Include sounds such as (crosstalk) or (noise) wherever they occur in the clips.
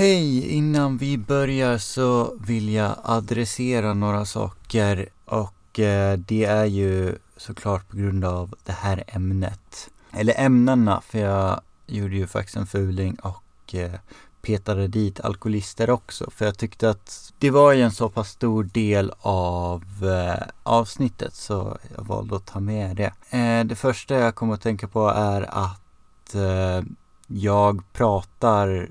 Hej! Innan vi börjar så vill jag adressera några saker och eh, det är ju såklart på grund av det här ämnet. Eller ämnena, för jag gjorde ju faktiskt en fuling och eh, petade dit alkoholister också. För jag tyckte att det var ju en så pass stor del av eh, avsnittet så jag valde att ta med det. Eh, det första jag kommer att tänka på är att eh, jag pratar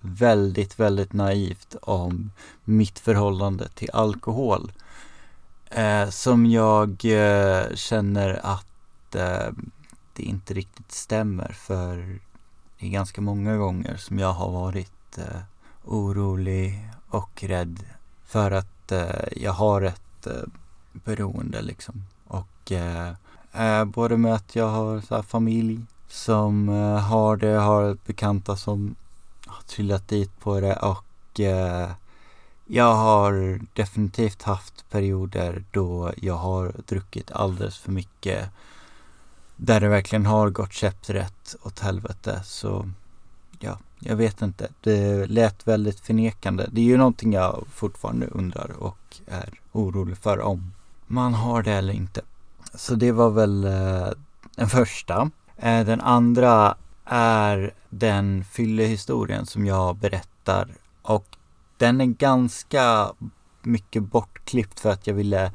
väldigt, väldigt naivt om mitt förhållande till alkohol. Eh, som jag eh, känner att eh, det inte riktigt stämmer för det är ganska många gånger som jag har varit eh, orolig och rädd för att eh, jag har ett eh, beroende liksom. Och eh, eh, både med att jag har så familj som eh, har det, har bekanta som trillat dit på det och eh, jag har definitivt haft perioder då jag har druckit alldeles för mycket. Där det verkligen har gått käpprätt åt helvete. Så ja, jag vet inte. Det lät väldigt förnekande. Det är ju någonting jag fortfarande undrar och är orolig för om man har det eller inte. Så det var väl eh, den första. Eh, den andra är den fyllehistorien som jag berättar och den är ganska mycket bortklippt för att jag ville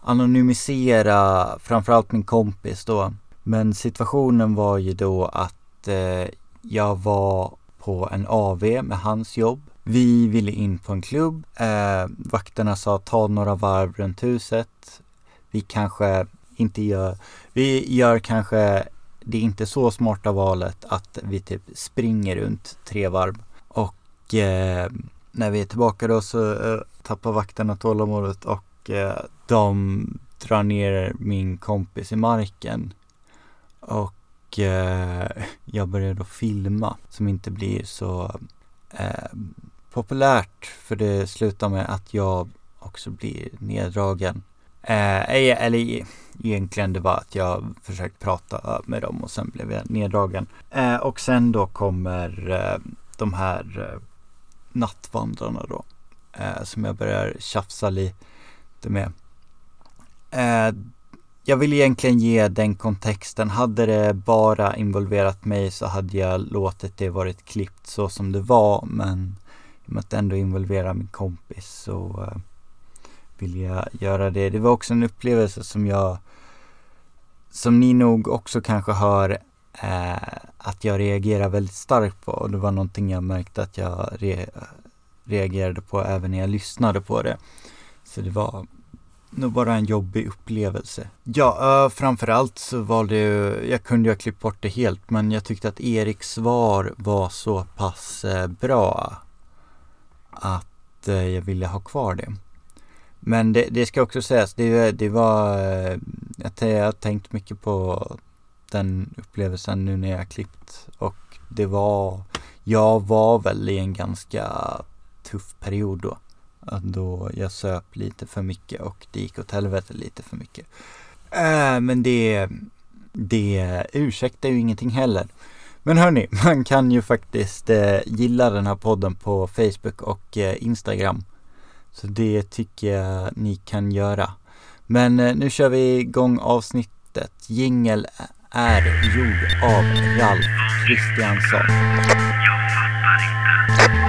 anonymisera framförallt min kompis då. Men situationen var ju då att eh, jag var på en AV med hans jobb. Vi ville in på en klubb. Eh, vakterna sa ta några varv runt huset. Vi kanske inte gör, vi gör kanske det är inte så smarta valet att vi typ springer runt tre varv. Och eh, när vi är tillbaka då så eh, tappar vakterna tålamodet och eh, de drar ner min kompis i marken. Och eh, jag börjar då filma som inte blir så eh, populärt för det slutar med att jag också blir neddragen. Eh, eller egentligen det var att jag försökte prata med dem och sen blev jag neddragen. Eh, och sen då kommer eh, de här eh, nattvandrarna då. Eh, som jag börjar tjafsa lite med. Eh, jag vill egentligen ge den kontexten. Hade det bara involverat mig så hade jag låtit det varit klippt så som det var. Men i och med att det ändå involverar min kompis så vilja jag göra det. Det var också en upplevelse som jag som ni nog också kanske hör eh, att jag reagerar väldigt starkt på och det var någonting jag märkte att jag re reagerade på även när jag lyssnade på det. Så det var nog bara en jobbig upplevelse. Ja, uh, framförallt så valde jag jag kunde ju ha klippt bort det helt, men jag tyckte att Eriks svar var så pass eh, bra att eh, jag ville ha kvar det. Men det, det ska också sägas, det, det var, eh, jag har tänkt mycket på den upplevelsen nu när jag klippt och det var, jag var väl i en ganska tuff period då. Då jag söp lite för mycket och det gick åt helvete lite för mycket. Äh, men det, det ursäktar ju ingenting heller. Men hörni, man kan ju faktiskt eh, gilla den här podden på Facebook och eh, Instagram. Så det tycker jag ni kan göra. Men eh, nu kör vi igång avsnittet. Jingel är gjord av Ralf Kristiansson. Jag fattar inte.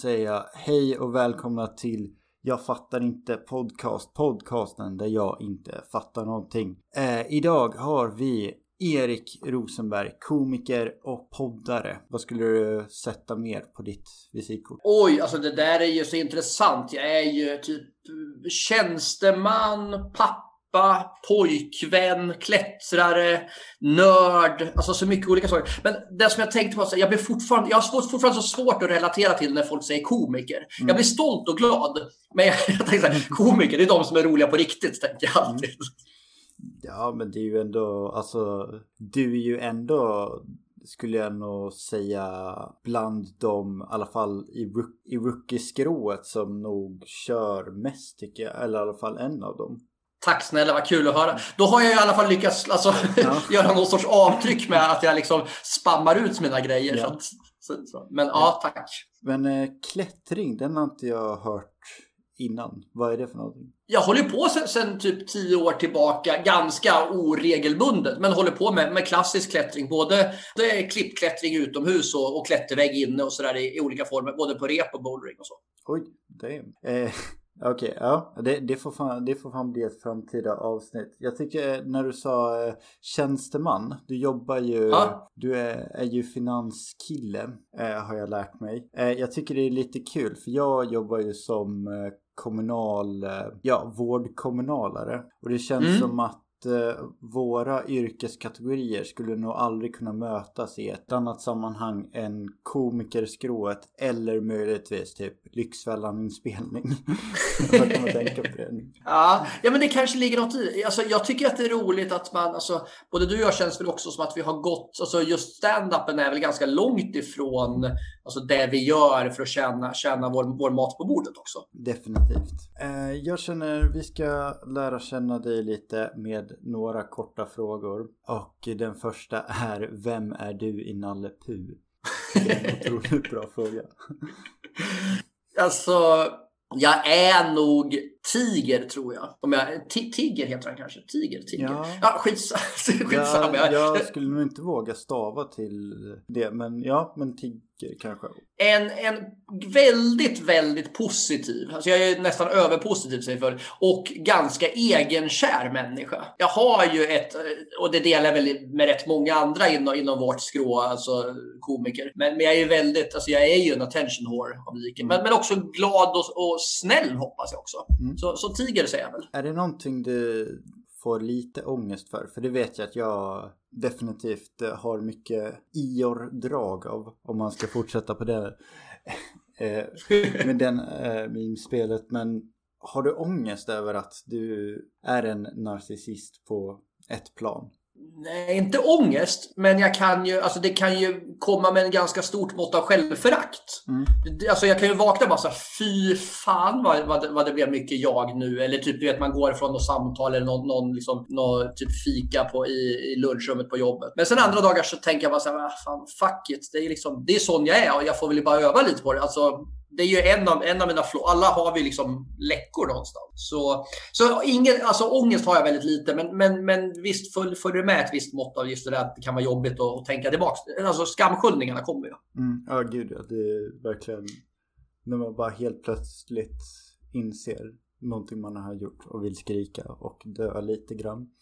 Säga hej och välkomna till Jag fattar inte podcast, podcasten där jag inte fattar någonting. Eh, idag har vi Erik Rosenberg, komiker och poddare. Vad skulle du sätta mer på ditt visitkort? Oj, alltså det där är ju så intressant. Jag är ju typ tjänsteman, pappa pappa, pojkvän, klättrare, nörd, alltså så mycket olika saker. Men det som jag tänkte på, jag, blir fortfarande, jag har fortfarande så svårt att relatera till när folk säger komiker. Mm. Jag blir stolt och glad. Men jag, (laughs) jag tänker så här, (laughs) komiker, det är de som är roliga på riktigt, tänker jag alltid. Ja, men det är ju ändå, alltså, du är ju ändå skulle jag nog säga bland dem, i alla fall i, rook, i rookie-skrået som nog kör mest tycker jag. Eller i alla fall en av dem. Tack snälla, vad kul att höra. Då har jag i alla fall lyckats alltså, ja. (laughs) göra någon sorts avtryck med att jag liksom spammar ut mina grejer. Ja. Så att, så, Men ja, ja tack. Men eh, klättring, den har inte jag hört innan. Vad är det för någonting? Jag håller på sen, sen typ tio år tillbaka, ganska oregelbundet, men håller på med, med klassisk klättring. Både klippklättring utomhus och, och klättervägg inne och sådär i, i, olika former, både på rep och bouldering och så. Oj, damn. Eh, Okej, okay, ja. Det, det, får fan, det får fan bli ett framtida avsnitt. Jag tycker eh, när du sa eh, tjänsteman, du jobbar ju, ja. du är, är ju finanskille eh, har jag lärt mig. Eh, jag tycker det är lite kul för jag jobbar ju som kommunal, ja vårdkommunalare. Och det känns mm. som att våra yrkeskategorier skulle nog aldrig kunna mötas i ett annat sammanhang än komikerskrået eller möjligtvis typ Lyxfällan-inspelning. (laughs) (laughs) jag kommer tänka på det. Ja, ja, men det kanske ligger något i. Alltså, jag tycker att det är roligt att man, alltså, både du och jag känns väl också som att vi har gått, alltså just stand-upen är väl ganska långt ifrån alltså, det vi gör för att tjäna, tjäna vår, vår mat på bordet också. Definitivt. Eh, jag känner vi ska lära känna dig lite med några korta frågor. Och den första är Vem är du i Nalle Puh? Det är en otroligt bra fråga. (laughs) Alltså, jag är nog Tiger tror jag. Om jag Tiger heter han kanske. Tiger, Tiger. Ja, ja skits, (laughs) skitsamma. Ja, jag skulle nog inte våga stava till det. Men ja, men Tiger kanske. En, en väldigt, väldigt positiv, alltså jag är nästan överpositiv säger för, och ganska egenkär människa. Jag har ju ett, och det delar jag väl med rätt många andra inom, inom vårt skrå, alltså komiker. Men, men jag är ju väldigt, alltså jag är ju en attention whore av liken. Mm. Men, men också glad och, och snäll hoppas jag också. Mm. Så, så tiger säger jag väl. Är det någonting du får lite ångest för? För det vet jag att jag definitivt har mycket Ior-drag av om man ska fortsätta på det (laughs) eh, (laughs) med den eh, spelet Men har du ångest över att du är en narcissist på ett plan? Nej, inte ångest, men jag kan ju, alltså det kan ju komma med en ganska stort mått av självförakt. Mm. Alltså jag kan ju vakna bara så här, fy fan vad, vad, det, vad det blev mycket jag nu. Eller typ, du vet, man går från något samtal eller någon, någon, liksom, någon typ fika på, i, i lunchrummet på jobbet. Men sen andra dagar så tänker jag bara så här, ah, fan, fuck it. Det är liksom, det är sån jag är och jag får väl bara öva lite på det. Alltså, det är ju en av, en av mina flå. Alla har vi liksom läckor någonstans. Så, så ingen, alltså ångest har jag väldigt lite. Men, men, men visst följer det med ett visst mått av just det där att det kan vara jobbigt att, att tänka tillbaka. Alltså skamsköljningarna kommer ju. Mm, ja, gud ja. Det är verkligen när man bara helt plötsligt inser någonting man har gjort och vill skrika och dö lite grann. (laughs)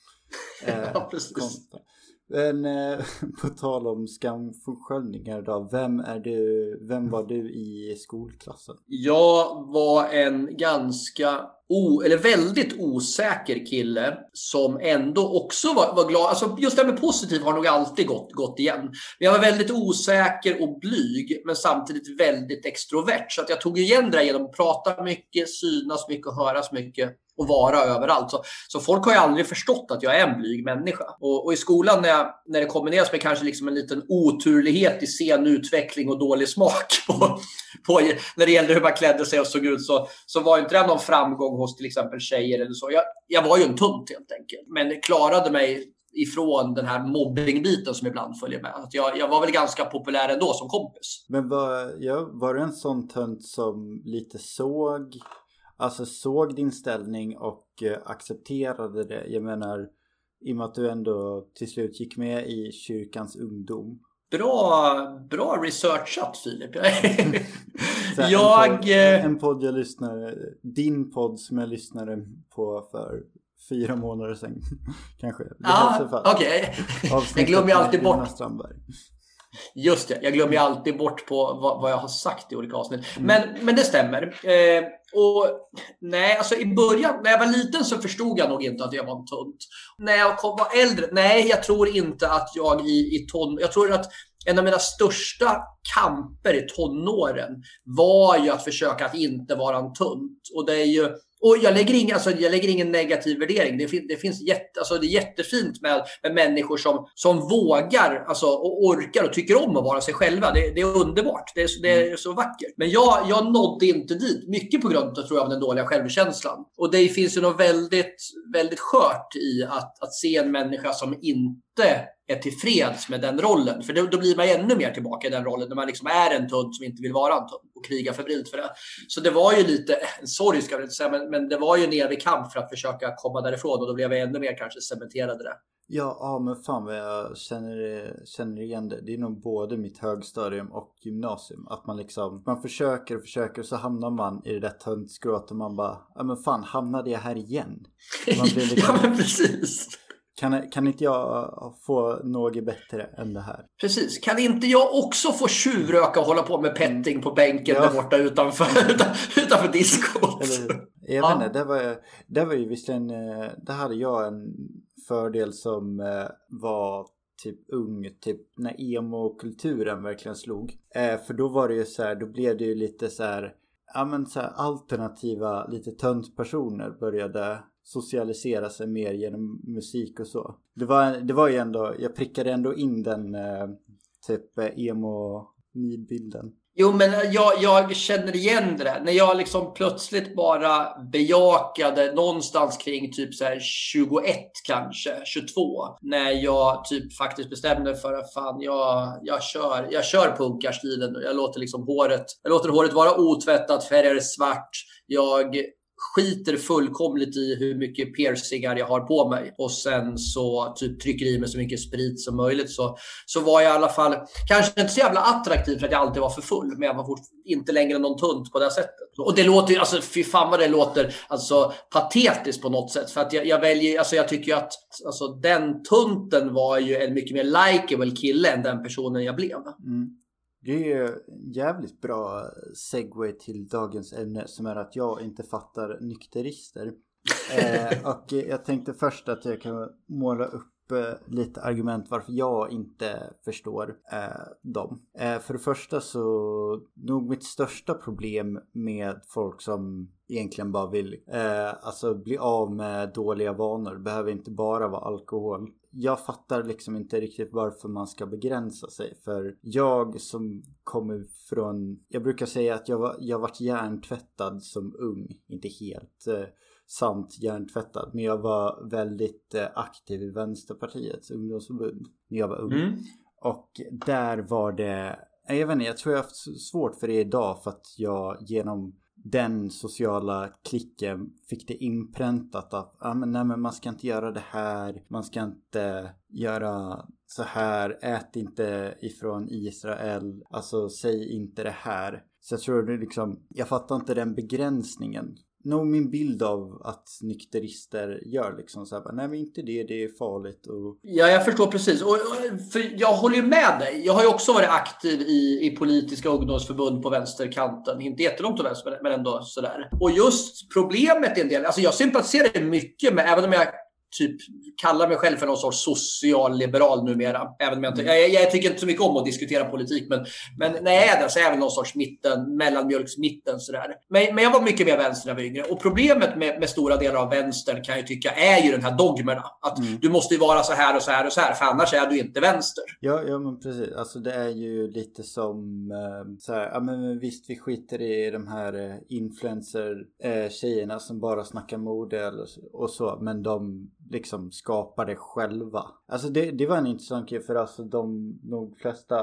Eh, ja, precis. Konstigt. Men eh, (laughs) på tal om skamsköljningar då. Vem, är du, vem var du i skolklassen? Jag var en ganska o, eller väldigt osäker kille som ändå också var, var glad. Alltså just det här med positiv har nog alltid gått, gått igen. Men jag var väldigt osäker och blyg men samtidigt väldigt extrovert. Så att jag tog igen det där genom att prata mycket, synas mycket och höras mycket och vara överallt. Så, så folk har ju aldrig förstått att jag är en blyg människa. Och, och i skolan när, jag, när det kombineras med kanske liksom en liten oturlighet i sen utveckling och dålig smak på, (laughs) på, när det gällde hur man klädde sig och såg ut så, så var inte det någon framgång hos till exempel tjejer eller så. Jag, jag var ju en tunt helt enkelt. Men klarade mig ifrån den här mobbingbiten som ibland följer med. Att jag, jag var väl ganska populär ändå som kompis. Men var, ja, var du en sån tönt som lite såg alltså såg din ställning och eh, accepterade det. Jag menar, i och med att du ändå till slut gick med i kyrkans ungdom. Bra, bra researchat Filip. (laughs) jag... En podd, eh, en podd jag lyssnade, din podd som jag lyssnade på för fyra månader sedan (laughs) kanske. Ja, okej. Okay. Jag glömmer alltid bort. Strandberg. Just det, jag glömmer ju alltid bort på vad, vad jag har sagt i olika avsnitt. Mm. Men, men det stämmer. Eh, och nej, alltså i början, när jag var liten så förstod jag nog inte att jag var en tunt. När jag kom, var äldre, nej, jag tror inte att jag i, i ton... Jag tror att en av mina största kamper i tonåren var ju att försöka att inte vara en tunt. Och det är ju och jag lägger, ing, alltså, jag lägger ingen negativ värdering. Det, fin, det finns jätte, alltså, det är jättefint med, med människor som, som vågar alltså, och orkar och tycker om att vara sig själva. Det, det är underbart. Det är, det är, så vackert. Men jag, jag nådde inte dit. Mycket på grund tror jag, av den dåliga självkänslan. Och det finns ju något väldigt, väldigt skört i att, att se en människa som inte är tillfreds med den rollen. För då, då blir man ännu mer tillbaka i den rollen när man liksom är en tunt som inte vill vara en tunt och krigar febrilt för det. Så det var ju lite, (clears throat) en sorg ska jag inte säga, men, men det var ju en evig kamp för att försöka komma därifrån och då blev jag ännu mer kanske cementerad i det. Ja, ja men fan vad jag känner, känner igen det. Det är nog både mitt högstadium och gymnasium. Att man liksom, man försöker och försöker och så hamnar man i det där töntskrået och man bara, ja men fan hamnade jag här igen? Man blir (laughs) liksom, ja men precis. Kan, kan inte jag få något bättre än det här? Precis. Kan inte jag också få tjuvröka och hålla på med petting på bänken ja. där borta utanför, (laughs) utanför diskot? jag vet inte, det var, det var ju visserligen, eh, där hade jag en fördel som eh, var typ ung, typ när emo-kulturen verkligen slog. Eh, för då var det ju så här, då blev det ju lite så här, ja men så här alternativa, lite tönt personer började socialisera sig mer genom musik och så. Det var, det var ju ändå, jag prickade ändå in den eh, typ eh, emo-nidbilden. Jo, men jag, jag känner igen det där. När jag liksom plötsligt bara bejakade någonstans kring typ så här 21 kanske, 22. När jag typ faktiskt bestämde för att fan, jag, jag kör, jag kör punkarstilen. Jag låter liksom håret, jag låter håret vara otvättat, färgar svart. Jag skiter fullkomligt i hur mycket piercingar jag har på mig och sen så typ trycker i mig så mycket sprit som möjligt så, så var jag i alla fall kanske inte så jävla attraktiv för att jag alltid var för full men jag var fort, inte längre någon tunt på det sättet. Och det låter ju, alltså fy fan vad det låter alltså patetiskt på något sätt för att jag, jag väljer, alltså jag tycker ju att alltså den tunten var ju en mycket mer likeable kille än den personen jag blev. Mm. Det är ju jävligt bra segway till dagens ämne som är att jag inte fattar nykterister. (laughs) eh, och jag tänkte först att jag kan måla upp eh, lite argument varför jag inte förstår eh, dem. Eh, för det första så nog mitt största problem med folk som egentligen bara vill eh, alltså bli av med dåliga vanor behöver inte bara vara alkohol jag fattar liksom inte riktigt varför man ska begränsa sig. För jag som kommer från, jag brukar säga att jag, var, jag varit hjärntvättad som ung. Inte helt eh, sant hjärntvättad. Men jag var väldigt eh, aktiv i Vänsterpartiets ungdomsförbund när jag var ung. Mm. Och där var det, jag vet inte, jag tror jag har haft svårt för det idag för att jag genom den sociala klicken fick det inpräntat att ah, men, nej, men man ska inte göra det här, man ska inte göra så här, ät inte ifrån Israel, alltså säg inte det här. Så jag tror det liksom, jag fattar inte den begränsningen nog min bild av att nykterister gör liksom så här, nej men inte det, det är farligt och... Ja, jag förstår precis. Och, för jag håller ju med dig. Jag har ju också varit aktiv i, i politiska ungdomsförbund på vänsterkanten. Inte jättelångt till vänster, men ändå sådär. Och just problemet är en del, alltså jag sympatiserar mycket med, även om jag typ kallar mig själv för någon sorts socialliberal numera. Även om jag, mm. jag, jag, tycker inte så mycket om att diskutera politik, men, men när jag är där så är jag väl någon sorts mitten, mellanmjölksmitten sådär. Men, men jag var mycket mer vänster när jag var yngre. Och problemet med, med stora delar av vänstern kan jag tycka är ju den här dogmerna. Att mm. du måste ju vara så här och så här och så här, för annars är du inte vänster. Ja, ja men precis. Alltså det är ju lite som eh, så här, ja men visst vi skiter i de här eh, influencer-tjejerna eh, som bara snackar mode och så, men de liksom skapar det själva. Alltså det, det var en intressant grej för alltså de nog flesta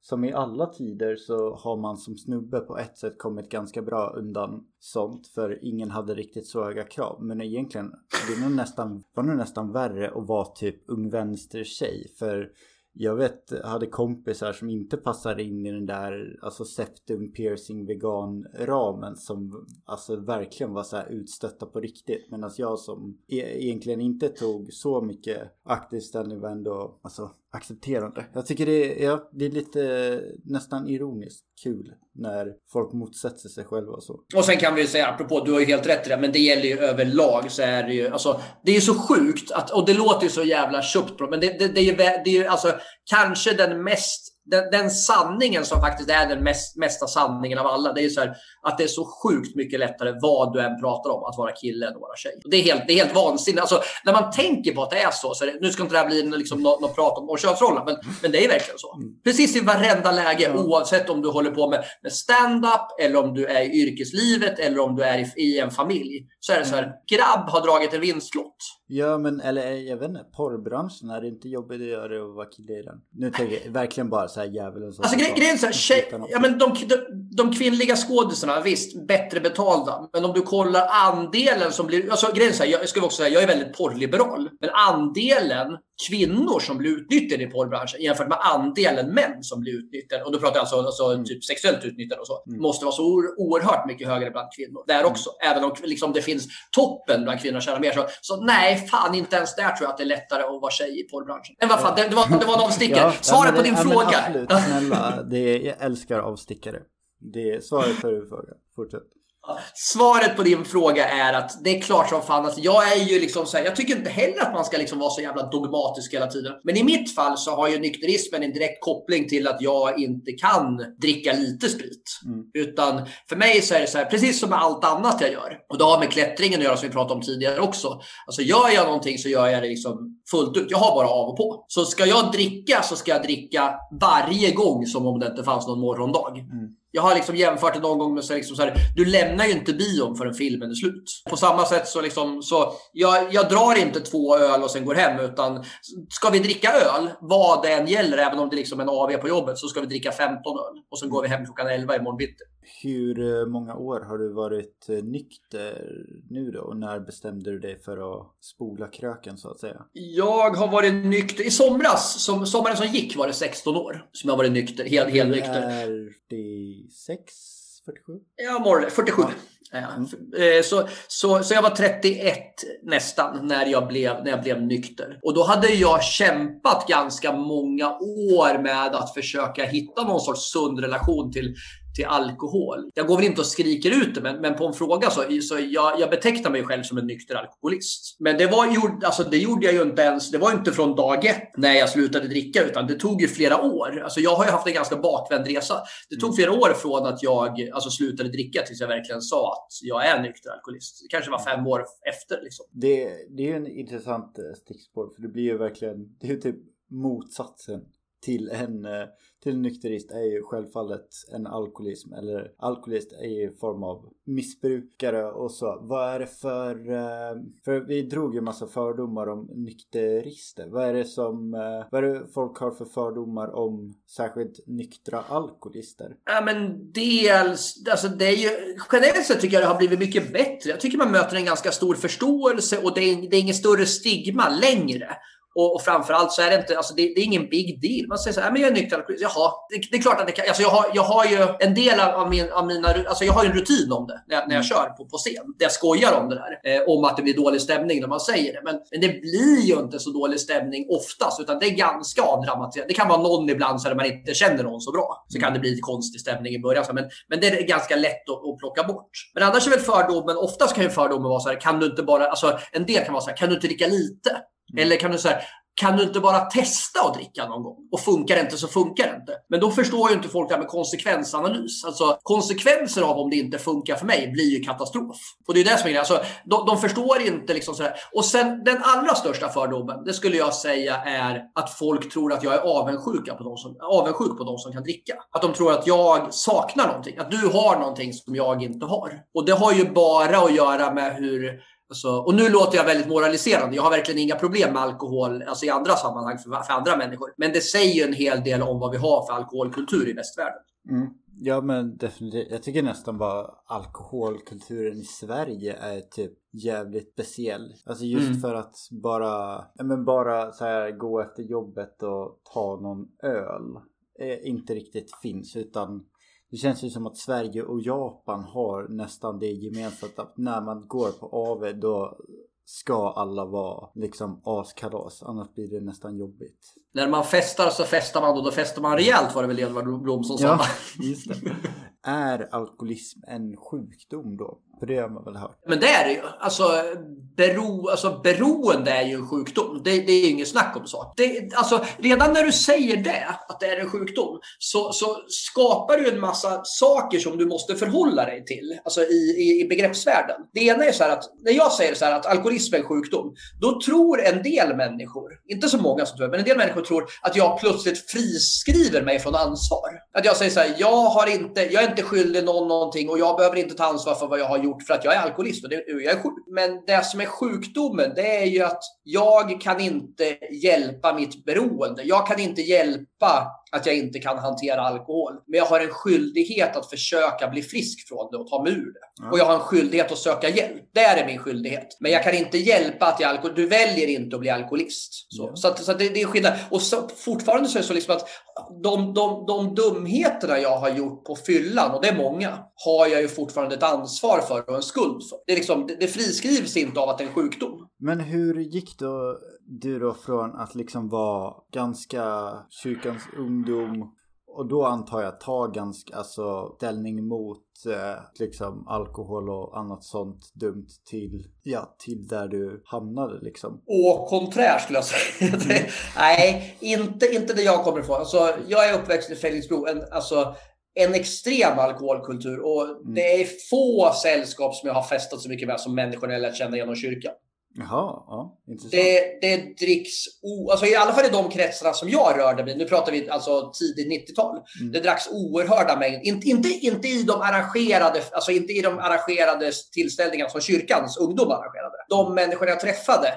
som i alla tider så har man som snubbe på ett sätt kommit ganska bra undan sånt för ingen hade riktigt så höga krav. Men egentligen det var nog nästan, var nog nästan värre att vara typ ung vänster tjej för jag vet, hade kompisar som inte passade in i den där alltså septum piercing vegan ramen som alltså verkligen var så här utstötta på riktigt. Medan jag som e egentligen inte tog så mycket aktiv ställning var ändå alltså accepterande. Jag tycker det är, ja, det är lite nästan ironiskt kul när folk motsätter sig själva och så. Och sen kan vi ju säga, apropå, du har ju helt rätt i det, men det gäller ju överlag så är det ju, alltså, det är ju så sjukt att, och det låter ju så jävla köpt men det, det, det är ju, det är ju alltså kanske den mest den, den, sanningen som faktiskt är den mest, mesta sanningen av alla, det är ju så här, att det är så sjukt mycket lättare vad du än pratar om att vara kille än att vara tjej. Det är helt, det är helt vansinnigt. Alltså, när man tänker på att det är så, så det, nu ska inte det här bli liksom något, något prat om, om könsrollen, men, men det är verkligen så. Mm. Precis i varenda läge, mm. oavsett om du håller på med, med stand-up eller om du är i yrkeslivet eller om du är i, i en familj. Så är det så här, mm. grabb har dragit en vinstlott. Ja, men eller jag vet inte, porrbranschen, är det inte jobbigt att göra det och vara kille i den? Nu tänker jag verkligen bara så här djävulen som... Alltså grejen är så här, tjej, ja, men de, de, de kvinnliga skådisarna, visst, bättre betalda. Men om du kollar andelen som blir... Alltså grejen är så här, jag ska också säga, jag är väldigt porrliberal. Men andelen kvinnor som blir utnyttjade i porrbranschen jämfört med andelen män som blir utnyttjade, och då pratar jag alltså, alltså mm. typ sexuellt utnyttjade och så, mm. måste vara så oerhört mycket högre bland kvinnor. Där också. Mm. Även om liksom, det finns toppen bland kvinnor tjänar mer. Så, så nej, fan inte ens där tror jag att det är lättare att vara tjej i porrbranschen. Men vad fan, det, det, var, det var en avstickare. Ja, Svaret på din ja, fråga. Absolut, (laughs) snälla. Det, jag älskar avstickare. Det är svaret på din fråga. Fortsätt. Svaret på din fråga är att det är klart som fan att jag är ju liksom så här, jag tycker inte heller att man ska liksom vara så jävla dogmatisk hela tiden. Men i mitt fall så har ju nykterismen en direkt koppling till att jag inte kan dricka lite sprit. Mm. Utan för mig så är det så här, precis som med allt annat jag gör. Och det har med klättringen att göra som vi pratade om tidigare också. Alltså gör jag någonting så gör jag det liksom fullt ut. Jag har bara av och på. Så ska jag dricka så ska jag dricka varje gång som om det inte fanns någon morgondag. Mm. Jag har liksom jämfört det någon gång med så, liksom så här, du lämnar ju inte bion förrän filmen är slut. På samma sätt så liksom, så jag, jag drar inte två öl och sen går hem, utan ska vi dricka öl, vad det än gäller, även om det är liksom en AV på jobbet, så ska vi dricka 15 öl. Och sen går vi hem klockan 11 imorgon bitti. Hur eh, många år har du varit eh, nykter nu då? Och när bestämde du dig för att spola kröken så att säga? Jag har varit nykter i somras. Som, sommaren som gick var det 16 år som jag varit nykter. Helt, helt nykter. Är det 46? 47? Ja, more, 47. Ja. Mm. Eh, så, så, så jag var 31 nästan när jag, blev, när jag blev nykter. Och då hade jag kämpat ganska många år med att försöka hitta någon sorts sund relation till till alkohol. Jag går väl inte och skriker ut det, men, men på en fråga så, så jag, jag betecknar mig själv som en nykter alkoholist. Men det, var, alltså, det gjorde jag ju inte ens, det var inte från dag ett när jag slutade dricka, utan det tog ju flera år. Alltså, jag har ju haft en ganska bakvänd resa. Det tog flera år från att jag alltså, slutade dricka tills jag verkligen sa att jag är nykter alkoholist. Det kanske var fem år efter. Liksom. Det, det är ju en intressant eh, stickspår, för det blir ju verkligen, det är ju typ motsatsen till en, eh, till en nykterist är ju självfallet en alkoholism eller alkoholist är ju form av missbrukare och så. Vad är det för, eh, för vi drog ju massa fördomar om nykterister. Vad är det som, eh, vad är det folk har för fördomar om särskilt nyktra alkoholister? Ja men dels, alltså det är ju, generellt sett tycker jag det har blivit mycket bättre. Jag tycker man möter en ganska stor förståelse och det är, det är ingen större stigma längre. Och, och framförallt så är det inte, alltså det, det är ingen big deal. Man säger så här, men jag är nykter alkoholist. Jaha, det, det, är klart att det kan, alltså jag har, jag har ju en del av, min, av mina, alltså jag har ju en rutin om det när jag, när jag kör på, på scen. Där jag skojar om det där. Eh, om att det blir dålig stämning när man säger det. Men, men det blir ju inte så dålig stämning oftast, utan det är ganska avdramatiserat. Det kan vara någon ibland så där man inte känner någon så bra. Så kan det bli lite konstig stämning i början. Men, men det är ganska lätt att, att plocka bort. Men annars är väl fördomen, oftast kan ju fördomen vara så här, kan du inte bara, alltså en del kan vara så här, kan du inte dricka lite? Mm. Eller kan du säga, kan du inte bara testa att dricka någon gång? Och funkar det inte så funkar det inte. Men då förstår ju inte folk det här med konsekvensanalys. Alltså konsekvenser av om det inte funkar för mig blir ju katastrof. Och det är det som är alltså, de, de förstår inte liksom sådär. Och sen den allra största fördomen, det skulle jag säga är att folk tror att jag är avundsjuka på de som, avundsjuk på de som kan dricka. Att de tror att jag saknar någonting. Att du har någonting som jag inte har. Och det har ju bara att göra med hur Alltså, och nu låter jag väldigt moraliserande. Jag har verkligen inga problem med alkohol alltså i andra sammanhang för, för andra människor. Men det säger ju en hel del om vad vi har för alkoholkultur i västvärlden. Mm. Ja men definitivt. Jag tycker nästan bara alkoholkulturen i Sverige är typ jävligt speciell. Alltså just mm. för att bara, men bara så här gå efter jobbet och ta någon öl eh, inte riktigt finns utan det känns ju som att Sverige och Japan har nästan det gemensamt att när man går på AV då ska alla vara liksom askalas. Annars blir det nästan jobbigt. När man festar så festar man och då festar man rejält var det väl Edvard Blom som sa. Ja, just det. Är alkoholism en sjukdom då? För det har man väl hört? Men det är det ju. Alltså, bero, alltså beroende är ju en sjukdom. Det, det är inget snack om så. Det, alltså, redan när du säger det, att det är en sjukdom, så, så skapar du en massa saker som du måste förhålla dig till. Alltså i, i, i begreppsvärlden. Det ena är så här att, när jag säger så här att alkoholism är en sjukdom, då tror en del människor, inte så många som tror men en del människor tror att jag plötsligt friskriver mig från ansvar. Att jag säger så här, jag har inte, jag är inte skyldig någon någonting och jag behöver inte ta ansvar för vad jag har gjort för att jag är alkoholist och det, jag är sjuk. Men det som är sjukdomen, det är ju att jag kan inte hjälpa mitt beroende. Jag kan inte hjälpa att jag inte kan hantera alkohol. Men jag har en skyldighet att försöka bli frisk från det och ta mig ur det. Och jag har en skyldighet att söka hjälp. Det är min skyldighet. Men jag kan inte hjälpa att jag är alkoholist. Du väljer inte att bli alkoholist. Så, så, att, så att det, det, är skillnad. Och så, fortfarande så är det så liksom att de, de, de dumheterna jag har gjort på fyllan, och det är många, har jag ju fortfarande ett ansvar för och en skuld för. Det, är liksom, det, det friskrivs inte av att det är en sjukdom. Men hur gick då du då från att liksom vara ganska kyrkans ungdom och då antar jag ta ganska, alltså ställning mot eh, liksom alkohol och annat sånt dumt till, ja, till där du hamnade liksom. Och konträr skulle jag säga. (laughs) Mm. Nej, inte, inte där jag kommer ifrån. Alltså, jag är uppväxt i Felixbro, en, alltså en extrem alkoholkultur och mm. det är få sällskap som jag har festat så mycket med som människor jag lärt känna genom kyrkan. Jaha, ja, intressant. Det, det dricks, o, alltså i alla fall i de kretsarna som jag rörde mig nu pratar vi alltså tidigt 90-tal. Mm. Det dracks oerhörda mängder, inte, inte, inte i de arrangerade, alltså inte i de arrangerade tillställningarna som kyrkans ungdom arrangerade. De människor jag träffade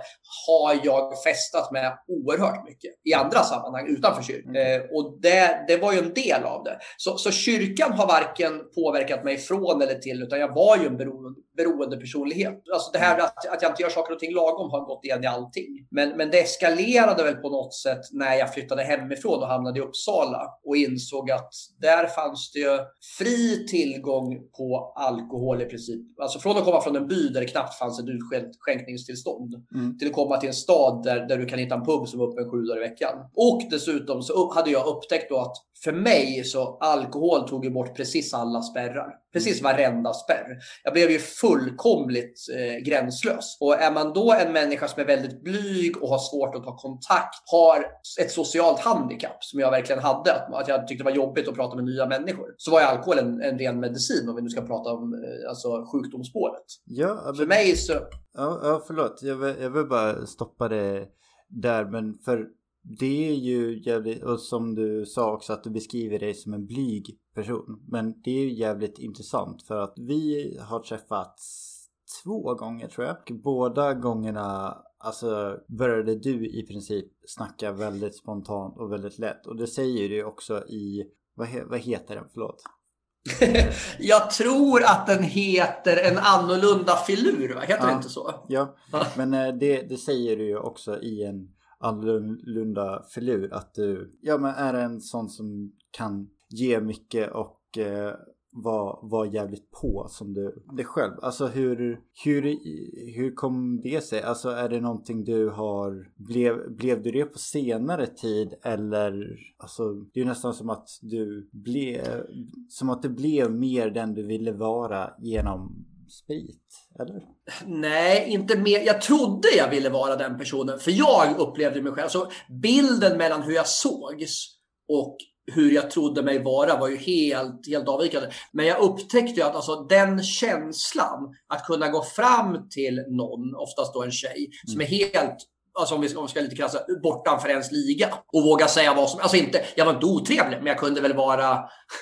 har jag festat med oerhört mycket i andra sammanhang utanför kyrkan. Mm. Eh, och det, det var ju en del av det. Så, så kyrkan har varken påverkat mig från eller till, utan jag var ju en beroende, beroende personlighet. Alltså det här att, att jag inte gör saker och ting lagom har gått igen i allting. Men, men det eskalerade väl på något sätt när jag flyttade hemifrån och hamnade i Uppsala och insåg att där fanns det ju fri tillgång på alkohol i princip. Alltså från att komma från en by där det knappt fanns ett utskänkningstillstånd mm. till att komma till en stad där, där du kan hitta en pub som är öppen sju dagar i veckan. Och dessutom så hade jag upptäckt då att för mig så alkohol tog ju bort precis alla spärrar. Precis varenda spärr. Jag blev ju fullkomligt eh, gränslös. Och är man då en människa som är väldigt blyg och har svårt att ta kontakt, har ett socialt handikapp som jag verkligen hade, att, jag tyckte det var jobbigt att prata med nya människor, så var ju alkohol en, en ren medicin om vi nu ska prata om eh, alltså, sjukdomsspåret. Ja, men... För mig så... Ja, ja förlåt. Jag vill, jag vill bara stoppa det där, men för det är ju jävligt, och som du sa också att du beskriver dig som en blyg person. Men det är ju jävligt intressant för att vi har träffats två gånger tror jag. Båda gångerna alltså började du i princip snacka väldigt spontant och väldigt lätt. Och det säger du också i, vad, he, vad heter den, förlåt? (laughs) jag tror att den heter En annorlunda filur, va? heter ja, det inte så? Ja, men eh, det, det säger du ju också i en annorlunda filur att du ja, men är en sån som kan ge mycket och eh, vara var jävligt på som du dig själv. Alltså hur, hur, hur kom det sig? Alltså är det någonting du har, blev, blev du det på senare tid eller alltså det är nästan som att du blev, som att du blev mer den du ville vara genom sprit, eller? Nej, inte mer. Jag trodde jag ville vara den personen, för jag upplevde mig själv. Alltså, bilden mellan hur jag sågs och hur jag trodde mig vara var ju helt, helt avvikande. Men jag upptäckte ju att alltså, den känslan att kunna gå fram till någon, oftast då en tjej, mm. som är helt alltså om vi, ska, om vi ska lite krassa, bortanför ens liga. Och våga säga vad som, alltså inte, jag var inte otrevlig, men jag kunde väl vara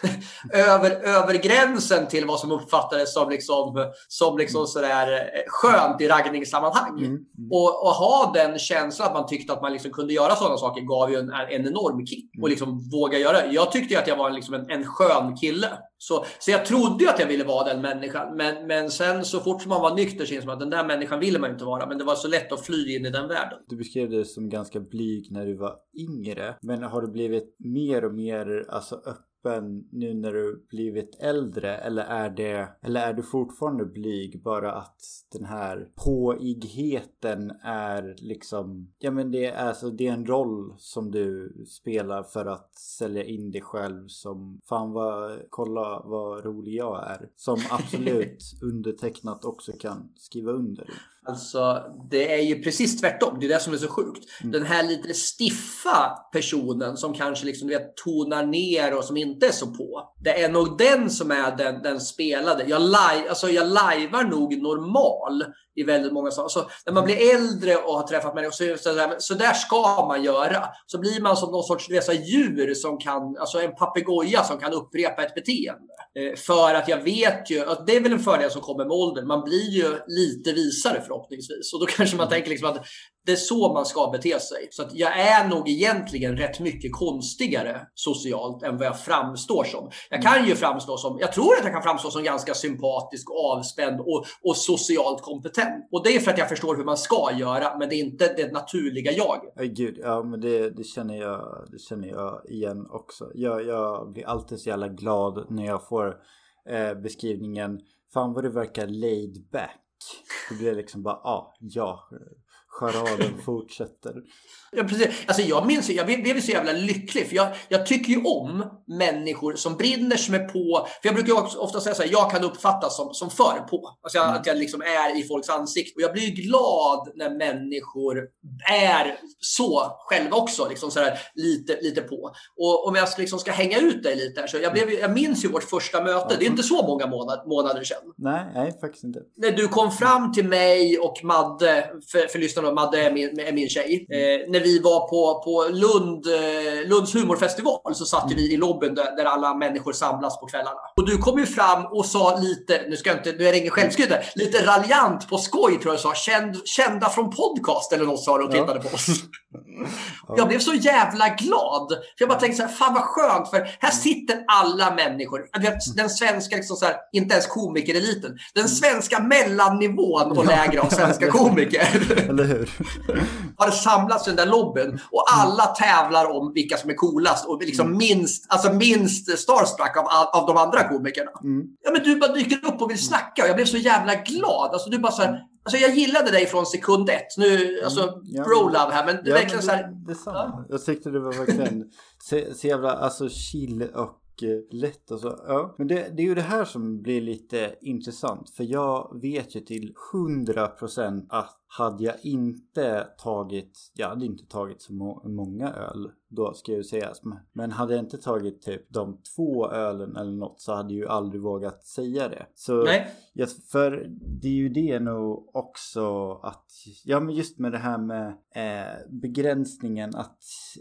(laughs) över, över gränsen till vad som uppfattades som liksom, som liksom sådär eh, skönt i raggningssammanhang. Mm. Mm. Och, och, ha den känslan att man tyckte att man liksom kunde göra sådana saker gav ju en, en enorm kick. Och mm. liksom våga göra Jag tyckte ju att jag var liksom en, en skön kille. Så, så jag trodde ju att jag ville vara den människan. Men, men sen så fort man var nykter så insåg man att den där människan ville man inte vara. Men det var så lätt att fly in i den världen. Du beskrev det som ganska blyg när du var yngre. Men har du blivit mer och mer alltså, öppen öppen nu när du blivit äldre eller är det eller är du fortfarande blyg bara att den här påigheten är liksom ja men det är alltså det är en roll som du spelar för att sälja in dig själv som fan vad kolla vad rolig jag är som (laughs) absolut undertecknat också kan skriva under. Alltså, det är ju precis tvärtom. Det är det som är så sjukt. Mm. Den här lite stiffa personen som kanske liksom, vet, tonar ner och som inte är så på. Det är nog den som är den, den spelade. Jag, live, alltså, jag lajvar nog normal i väldigt många saker. Så när man blir äldre och har träffat människor så, så, där, så där ska man göra. Så blir man som någon sorts vet, djur som kan, alltså en papegoja som kan upprepa ett beteende. Eh, för att jag vet ju, att det är väl en fördel som kommer med åldern. Man blir ju lite visare förhoppningsvis. Och då kanske man mm. tänker liksom att det är så man ska bete sig. Så att jag är nog egentligen rätt mycket konstigare socialt än vad jag framstår som. Jag kan ju framstå som, jag tror att jag kan framstå som ganska sympatisk, avspänd och, och socialt kompetent. Och det är för att jag förstår hur man ska göra, men det är inte det naturliga jaget. Oh, gud, ja men det, det, känner jag, det känner jag igen också. Jag, jag blir alltid så jävla glad när jag får eh, beskrivningen Fan vad du verkar laid back. Det blir liksom bara, ah, ja, charaden (laughs) fortsätter. Ja, precis. Alltså, jag minns jag blev så jävla lycklig. För jag, jag tycker ju om människor som brinner, som är på. För jag brukar ofta säga så här, jag kan uppfattas som, som för på. Alltså jag, mm. att jag liksom är i folks ansikte. Och jag blir glad när människor är så själva också. Liksom så här, lite, lite på. Och om jag liksom ska hänga ut dig lite här, så jag, blev, jag minns ju vårt första möte. Det är inte så många månad, månader sedan. Nej, nej, faktiskt inte. När du kom fram till mig och Madde, för, för lyssnarna, Madde är min, är min tjej. Mm. Eh, när vi var på, på Lund, eh, Lunds humorfestival så satt mm. vi i lobbyn där, där, alla människor samlas på kvällarna. Och du kom ju fram och sa lite, nu ska jag inte, nu är det ingen självskryt lite raljant på skoj tror jag sa, Känd, kända från podcast eller något sa du och tittade ja. på oss. (laughs) ja. Jag blev så jävla glad. För jag bara tänkte så här, fan vad skönt för här sitter alla människor. Den svenska, liksom så här, inte ens komikereliten. Den mm. svenska mellannivån och lägre av svenska (laughs) komiker. Hur? (laughs) Har samlats i den där lobbyn och alla tävlar om vilka som är coolast och liksom mm. minst, alltså minst starstruck av, av de andra komikerna. Mm. Ja, men du bara dyker upp och vill snacka och jag blev så jävla glad. Alltså, du bara så här, Alltså jag gillade dig från sekund ett. Nu, alltså, mm, ja, bro love här, men ja, verkligen men det, så här... Detsamma. Ja. Jag tyckte det var verkligen (laughs) så, så jävla alltså, chill och lätt Alltså. Ja. Men det, det, är ju det här som blir lite intressant. För jag vet ju till 100% att hade jag inte tagit, jag hade inte tagit så må många öl då ska jag sägas. Men hade jag inte tagit typ de två ölen eller något så hade jag ju aldrig vågat säga det. Så Nej. Ja, för det är ju det nog också att, ja men just med det här med eh, begränsningen att,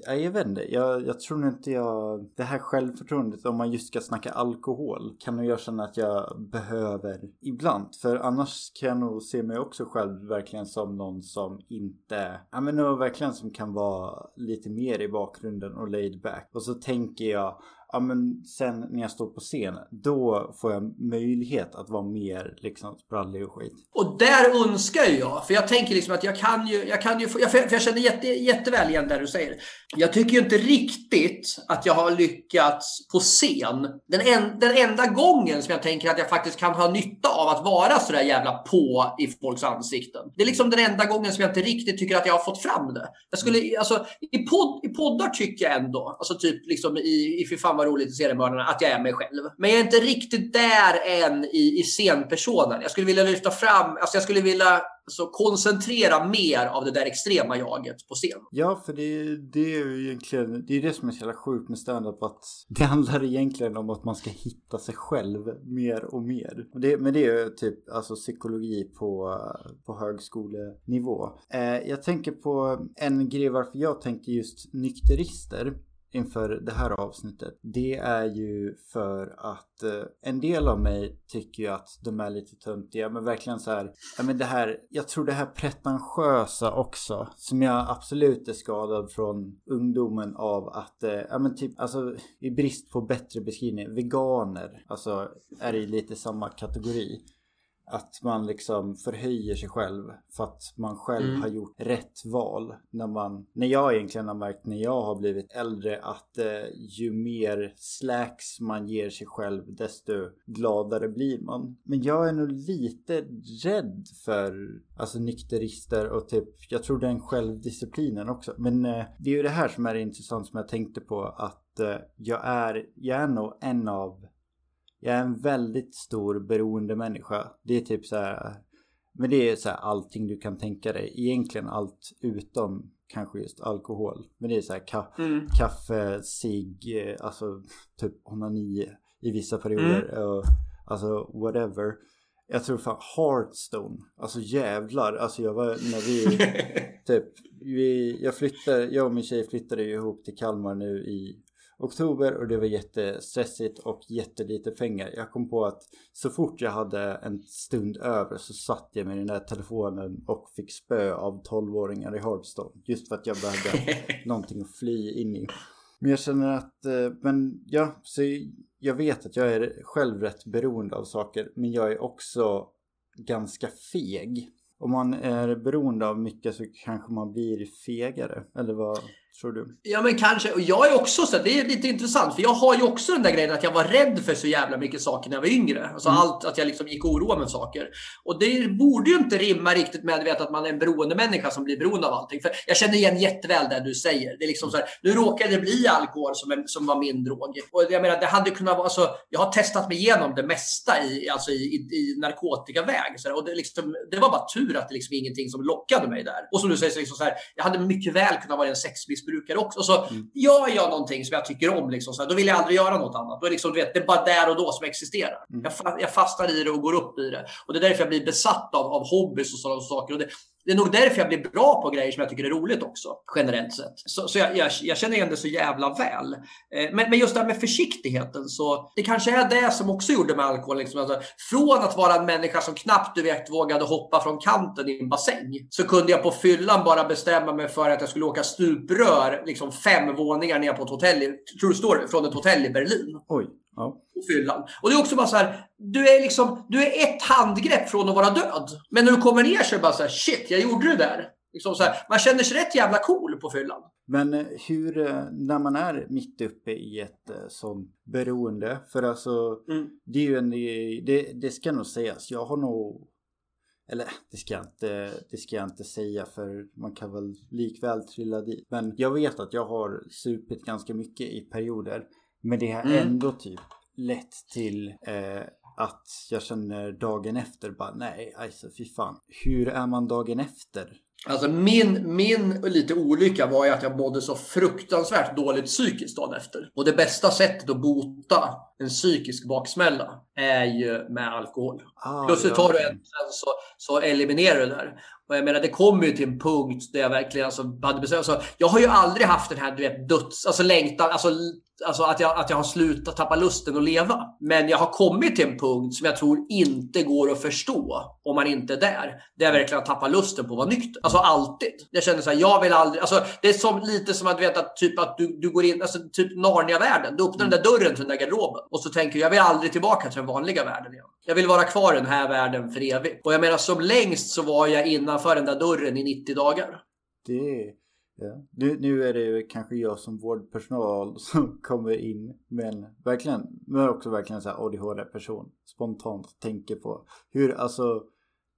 ja, jag vet inte, jag, jag tror inte jag, det här självförtroendet om man just ska snacka alkohol kan nog jag känna att jag behöver ibland. För annars kan jag nog se mig också själv verkligen som någon som inte, ja men nog verkligen som kan vara lite mer i bakgrunden och laid back. Och så tänker jag ja men sen när jag står på scen då får jag möjlighet att vara mer liksom sprallig och skit. Och där önskar jag, för jag tänker liksom att jag kan ju, jag kan ju, för jag, känner jätte, jätteväl igen det du säger. Jag tycker ju inte riktigt att jag har lyckats på scen. Den, en, den enda gången som jag tänker att jag faktiskt kan ha nytta av att vara sådär jävla på i folks ansikten. Det är liksom den enda gången som jag inte riktigt tycker att jag har fått fram det. Jag skulle, mm. alltså i, podd, i poddar tycker jag ändå, alltså typ liksom i, i Fy fan vad roligt i seriemördarna att jag är mig själv. Men jag är inte riktigt där än i, i scenpersonen. Jag skulle vilja lyfta fram, alltså jag skulle vilja så koncentrera mer av det där extrema jaget på scen. Ja, för det, det är ju egentligen det, är det som är så jävla sjukt med standup att det handlar egentligen om att man ska hitta sig själv mer och mer. Och det, men det är ju typ alltså psykologi på, på högskolenivå. Eh, jag tänker på en grej varför jag tänkte just nykterister inför det här avsnittet. Det är ju för att eh, en del av mig tycker ju att de är lite töntiga. Men verkligen så här. Ja men det här. Jag tror det här pretentiösa också. Som jag absolut är skadad från ungdomen av att. Eh, ja men typ alltså i brist på bättre beskrivning. Veganer. Alltså är i lite samma kategori att man liksom förhöjer sig själv för att man själv mm. har gjort rätt val. När, man, när jag egentligen har märkt när jag har blivit äldre att eh, ju mer slacks man ger sig själv desto gladare blir man. Men jag är nog lite rädd för alltså nykterister och typ jag tror den självdisciplinen också. Men eh, det är ju det här som är intressant som jag tänkte på att eh, jag är, jag är nog en av jag är en väldigt stor beroende människa. Det är typ så här. Men det är så här allting du kan tänka dig. Egentligen allt utom kanske just alkohol. Men det är så här ka mm. kaffe, cigg, eh, alltså typ onani i vissa perioder. Mm. Och, alltså whatever. Jag tror fan Hearthstone. Alltså jävlar. Alltså jag var när vi (laughs) typ. Vi, jag flyttade, jag och min tjej flyttade ju ihop till Kalmar nu i oktober och det var jättestressigt och jättelite pengar. Jag kom på att så fort jag hade en stund över så satt jag med den där telefonen och fick spö av 12-åringar i Hearthstone. Just för att jag behövde (laughs) någonting att fly in i. Men jag känner att, eh, men ja, så jag vet att jag är själv rätt beroende av saker. Men jag är också ganska feg. Om man är beroende av mycket så kanske man blir fegare. Eller vad? Tror du? Ja, men kanske. Och jag är också så. Det är lite intressant. För jag har ju också den där grejen att jag var rädd för så jävla mycket saker när jag var yngre. Alltså mm. allt, att jag liksom gick och oroade mig saker. Och det borde ju inte rimma riktigt med vet, att man är en beroende människa som blir beroende av allting. För jag känner igen jätteväl det du säger. Det är liksom så här, nu råkade det bli alkohol som, en, som var min drog. Och jag menar, det hade kunnat vara, alltså, jag har testat mig igenom det mesta i, alltså i, i, i narkotikaväg. Så här, och det, liksom, det var bara tur att det liksom ingenting som lockade mig där. Och som du säger, så liksom så här, jag hade mycket väl kunnat vara en sexmissbrukare missbrukare också. Så mm. gör jag någonting som jag tycker om, liksom, så här, då vill jag aldrig göra något annat. Då är liksom, du vet, det är bara där och då som existerar. Mm. Jag, jag fastnar i det och går upp i det. Och det är därför jag blir besatt av, av hobbys och sådana saker. Och det, det är nog därför jag blir bra på grejer som jag tycker är roligt också, generellt sett. Så, så jag, jag, jag, känner igen det så jävla väl. Eh, men, men, just det här med försiktigheten, så det kanske är det som också gjorde med alkohol. Liksom. Alltså, från att vara en människa som knappt du vet, vågade hoppa från kanten i en bassäng, så kunde jag på fyllan bara bestämma mig för att jag skulle åka stuprör liksom fem våningar ner på ett hotell, i, true story, från ett hotell i Berlin. Oj. Ja. Fyllan. Och det är också bara så här, du är liksom, du är ett handgrepp från att vara död. Men när du kommer ner så är det bara så här, shit, jag gjorde det där. Liksom så här, man känner sig rätt jävla cool på fyllan. Men eh, hur, eh, när man är mitt uppe i ett eh, sånt beroende, för alltså, mm. det är ju en, det, det ska nog sägas, jag har nog eller det ska, jag inte, det ska jag inte säga för man kan väl likväl trilla dit. Men jag vet att jag har supit ganska mycket i perioder. Men det har mm. ändå typ lett till eh, att jag känner dagen efter bara nej, alltså fy fan. Hur är man dagen efter? Alltså min, min lite olycka var ju att jag mådde så fruktansvärt dåligt psykiskt dagen efter. Och det bästa sättet att bota en psykisk baksmälla är ju med alkohol. Ah, Plötsligt tar du en så, så eliminerar du det där. Och jag menar, det kommer ju till en punkt där jag verkligen alltså, hade bestämt. Alltså, jag har ju aldrig haft den här du vet, döds, alltså längtan, alltså Alltså att jag, att jag har slutat tappa lusten att leva. Men jag har kommit till en punkt som jag tror inte går att förstå om man inte är där. Där jag verkligen har tappat lusten på att vara nykter. Alltså alltid. Jag känner så här, jag vill aldrig... Alltså, det är som, lite som att, veta typ att du, du går in, alltså typ Narnia-världen. Du öppnar mm. den där dörren till den där garderoben. Och så tänker du, jag vill aldrig tillbaka till den vanliga världen igen. Jag vill vara kvar i den här världen för evigt. Och jag menar, som längst så var jag innanför den där dörren i 90 dagar. Det Ja. Nu, nu är det kanske jag som vårdpersonal (laughs) som kommer in men verkligen, men också verkligen så här ADHD-person spontant tänker på hur, alltså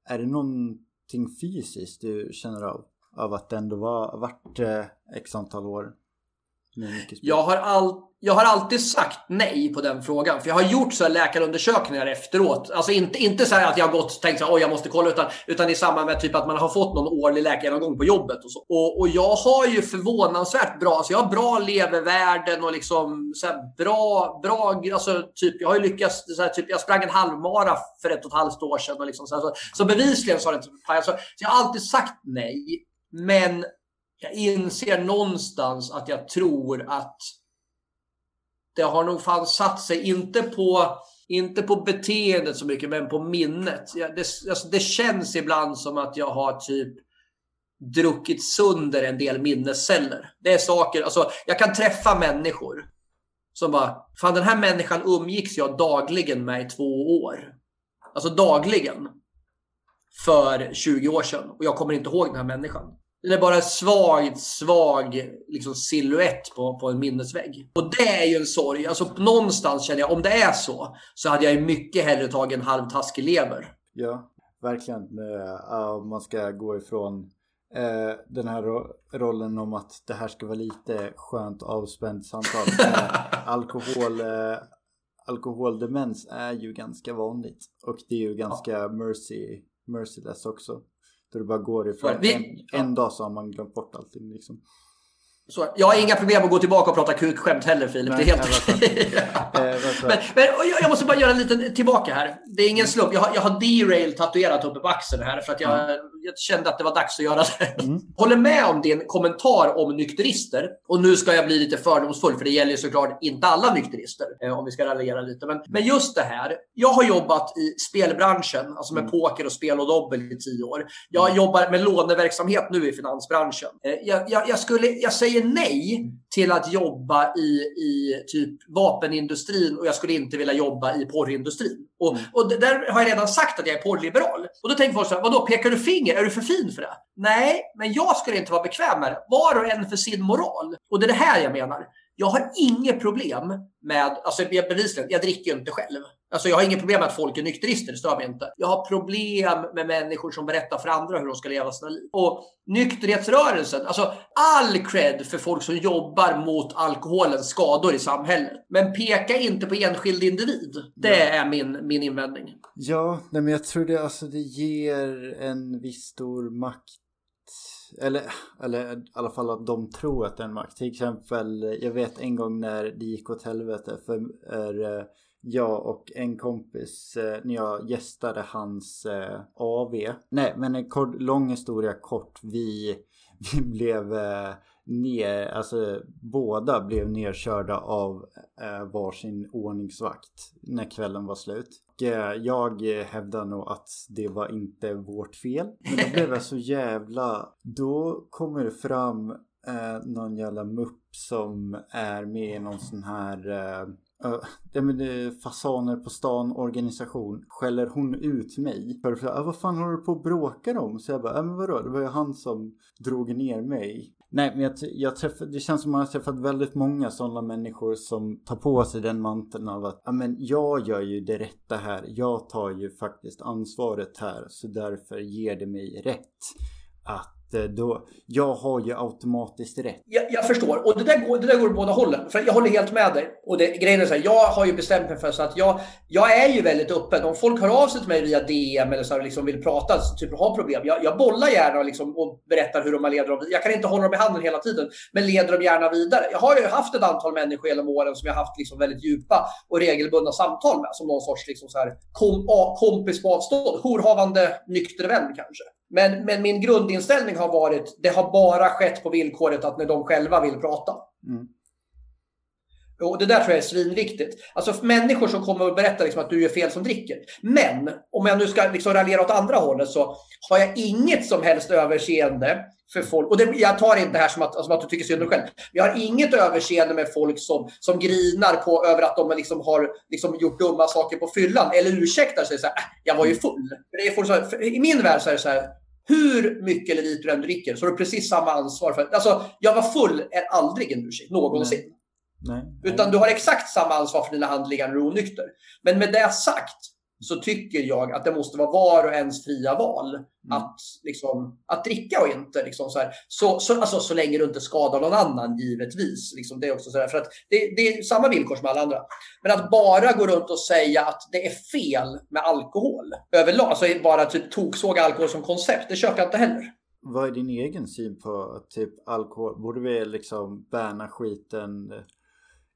är det någonting fysiskt du känner av? Av att det ändå var, varit eh, x antal år jag har, all, jag har alltid sagt nej på den frågan. För jag har gjort så läkarundersökningar efteråt. Alltså inte, inte så att jag har gått och tänkt att jag måste kolla. Utan, utan i samband med typ att man har fått någon årlig läkargenomgång på jobbet. Och, så. Och, och jag har ju förvånansvärt bra, alltså jag har bra levervärden och liksom så bra, bra, alltså typ jag har ju lyckats, så här, typ, jag sprang en halvmara för ett och ett halvt år sedan. Och liksom, så, här, så, så bevisligen så har det inte alltså, så jag har alltid sagt nej. Men jag inser någonstans att jag tror att det har nog fan satt sig, inte på, inte på beteendet så mycket, men på minnet. Det, alltså det känns ibland som att jag har typ druckit sönder en del minnesceller. Det är saker, alltså jag kan träffa människor som bara, fan den här människan umgicks jag dagligen med i två år. Alltså dagligen. för 20 år sedan och jag kommer inte ihåg den här människan. Är bara en svag, svag liksom, silhuett på, på en minnesvägg. Och det är ju en sorg. Alltså någonstans känner jag, om det är så, så hade jag ju mycket hellre tagit en halvtaskig lever. Ja, verkligen. Uh, man ska gå ifrån uh, den här ro rollen om att det här ska vara lite skönt avspänt samtal. (laughs) Uh, alkohol, alkoholdemens är ju ganska vanligt. Och det är ju ganska ja. mercy, merciless också. Där du bara går ifrån. Vi, en, en dag så har man glömt bort allting liksom. Så, jag har inga problem att gå tillbaka och prata kukskämt heller Filip. Nej, det är helt okej. Eh, (laughs) men, men jag måste bara göra en liten tillbaka här. Det är ingen slump. Jag har, jag har derail tatuerat uppe på axeln här för att jag, mm. jag kände att det var dags att göra det. Mm. Håller med om din kommentar om nykterister. Och nu ska jag bli lite fördomsfull för det gäller ju såklart inte alla nykterister. Eh, om vi ska raljera lite. Men, men just det här. Jag har jobbat i spelbranschen, alltså med mm. poker och spel och dobbel i tio år. Jag mm. jobbar med låneverksamhet nu i finansbranschen. Eh, jag, jag, jag skulle, jag säger säger nej till att jobba i, i typ vapenindustrin och jag skulle inte vilja jobba i porrindustrin. Och, mm. och där har jag redan sagt att jag är porrliberal. Och då tänker folk så här, vadå, pekar du finger? Är du för fin för det? Nej, men jag skulle inte vara bekväm med det. Var och en för sin moral. Och det är det här jag menar. Jag har inget problem med, alltså jag bevisligen, jag dricker ju inte själv. Alltså jag har inget problem med att folk är nykterister, det stör mig inte. Jag har problem med människor som berättar för andra hur de ska leva sina liv. Och nykterhetsrörelsen, alltså all cred för folk som jobbar mot alkoholens skador i samhället. Men peka inte på enskild individ. Det ja. är min, min invändning. Ja, nej men jag tror det, alltså det ger en viss stor makt eller, eller i alla fall att de tror att det är en makt. Till exempel, jag vet en gång när det gick åt helvete för är, eh, jag och en kompis eh, när jag gästade hans eh, AV. Nej, men en kort, lång historia kort. Vi, (laughs) vi blev eh, ner, alltså båda blev nerkörda av eh, varsin ordningsvakt när kvällen var slut. Och, eh, jag hävdar nog att det var inte vårt fel. Men då blev jag så (laughs) jävla... Då kommer det fram eh, någon jävla mupp som är med i någon sån här eh, Uh, fasaner på stan organisation skäller hon ut mig. För att uh, vad fan håller du på att bråka om? Så jag bara, uh, men vadå? Det var ju han som drog ner mig. Nej, men jag, jag träffar, det känns som att jag har träffat väldigt många sådana människor som tar på sig den manteln av att ja, men jag gör ju det rätta här. Jag tar ju faktiskt ansvaret här så därför ger det mig rätt att då, jag har ju automatiskt rätt. Jag, jag förstår och det där, går, det där går åt båda hållen. För jag håller helt med dig. Och det, grejen är så här, jag har ju bestämt mig för så att jag, jag är ju väldigt öppen. Om folk hör av sig till mig via DM eller så här, liksom vill prata, typ har problem. Jag, jag bollar gärna liksom, och berättar hur de har leder dem. Jag kan inte hålla dem i handen hela tiden, men leder dem gärna vidare. Jag har ju haft ett antal människor genom åren som jag haft liksom väldigt djupa och regelbundna samtal med. Som någon sorts liksom så här, kom, kompis på avstånd. Jourhavande nykter vän kanske. Men, men min grundinställning har varit, det har bara skett på villkoret att när de själva vill prata. Mm. Och det där tror jag är svinviktigt. Alltså människor som kommer och berättar liksom att du gör fel som dricker. Men om jag nu ska liksom raljera åt andra hållet så har jag inget som helst överseende för folk. Och det, jag tar inte det här som att, som att du tycker synd om dig själv. Jag har inget överseende med folk som, som grinar på, över att de liksom har liksom gjort dumma saker på fyllan. Eller ursäktar sig så här, äh, jag var ju full. Det är folk så I min värld så är det så här, hur mycket eller lite du än dricker så har du precis samma ansvar. för Alltså, jag var full är aldrig en ursäkt, någonsin. Nej. Nej. Utan du har exakt samma ansvar för dina handlingar när du är onykter. Men med det sagt så tycker jag att det måste vara var och ens fria val mm. att, liksom, att dricka och inte. Liksom, så, här. Så, så, alltså, så länge du inte skadar någon annan, givetvis. Liksom, det, är också så här, för att det, det, är samma villkor som alla andra. Men att bara gå runt och säga att det är fel med alkohol överlag, alltså bara typ toksåga alkohol som koncept, det köper jag inte heller. Vad är din egen syn på typ alkohol? Borde vi liksom bärna skiten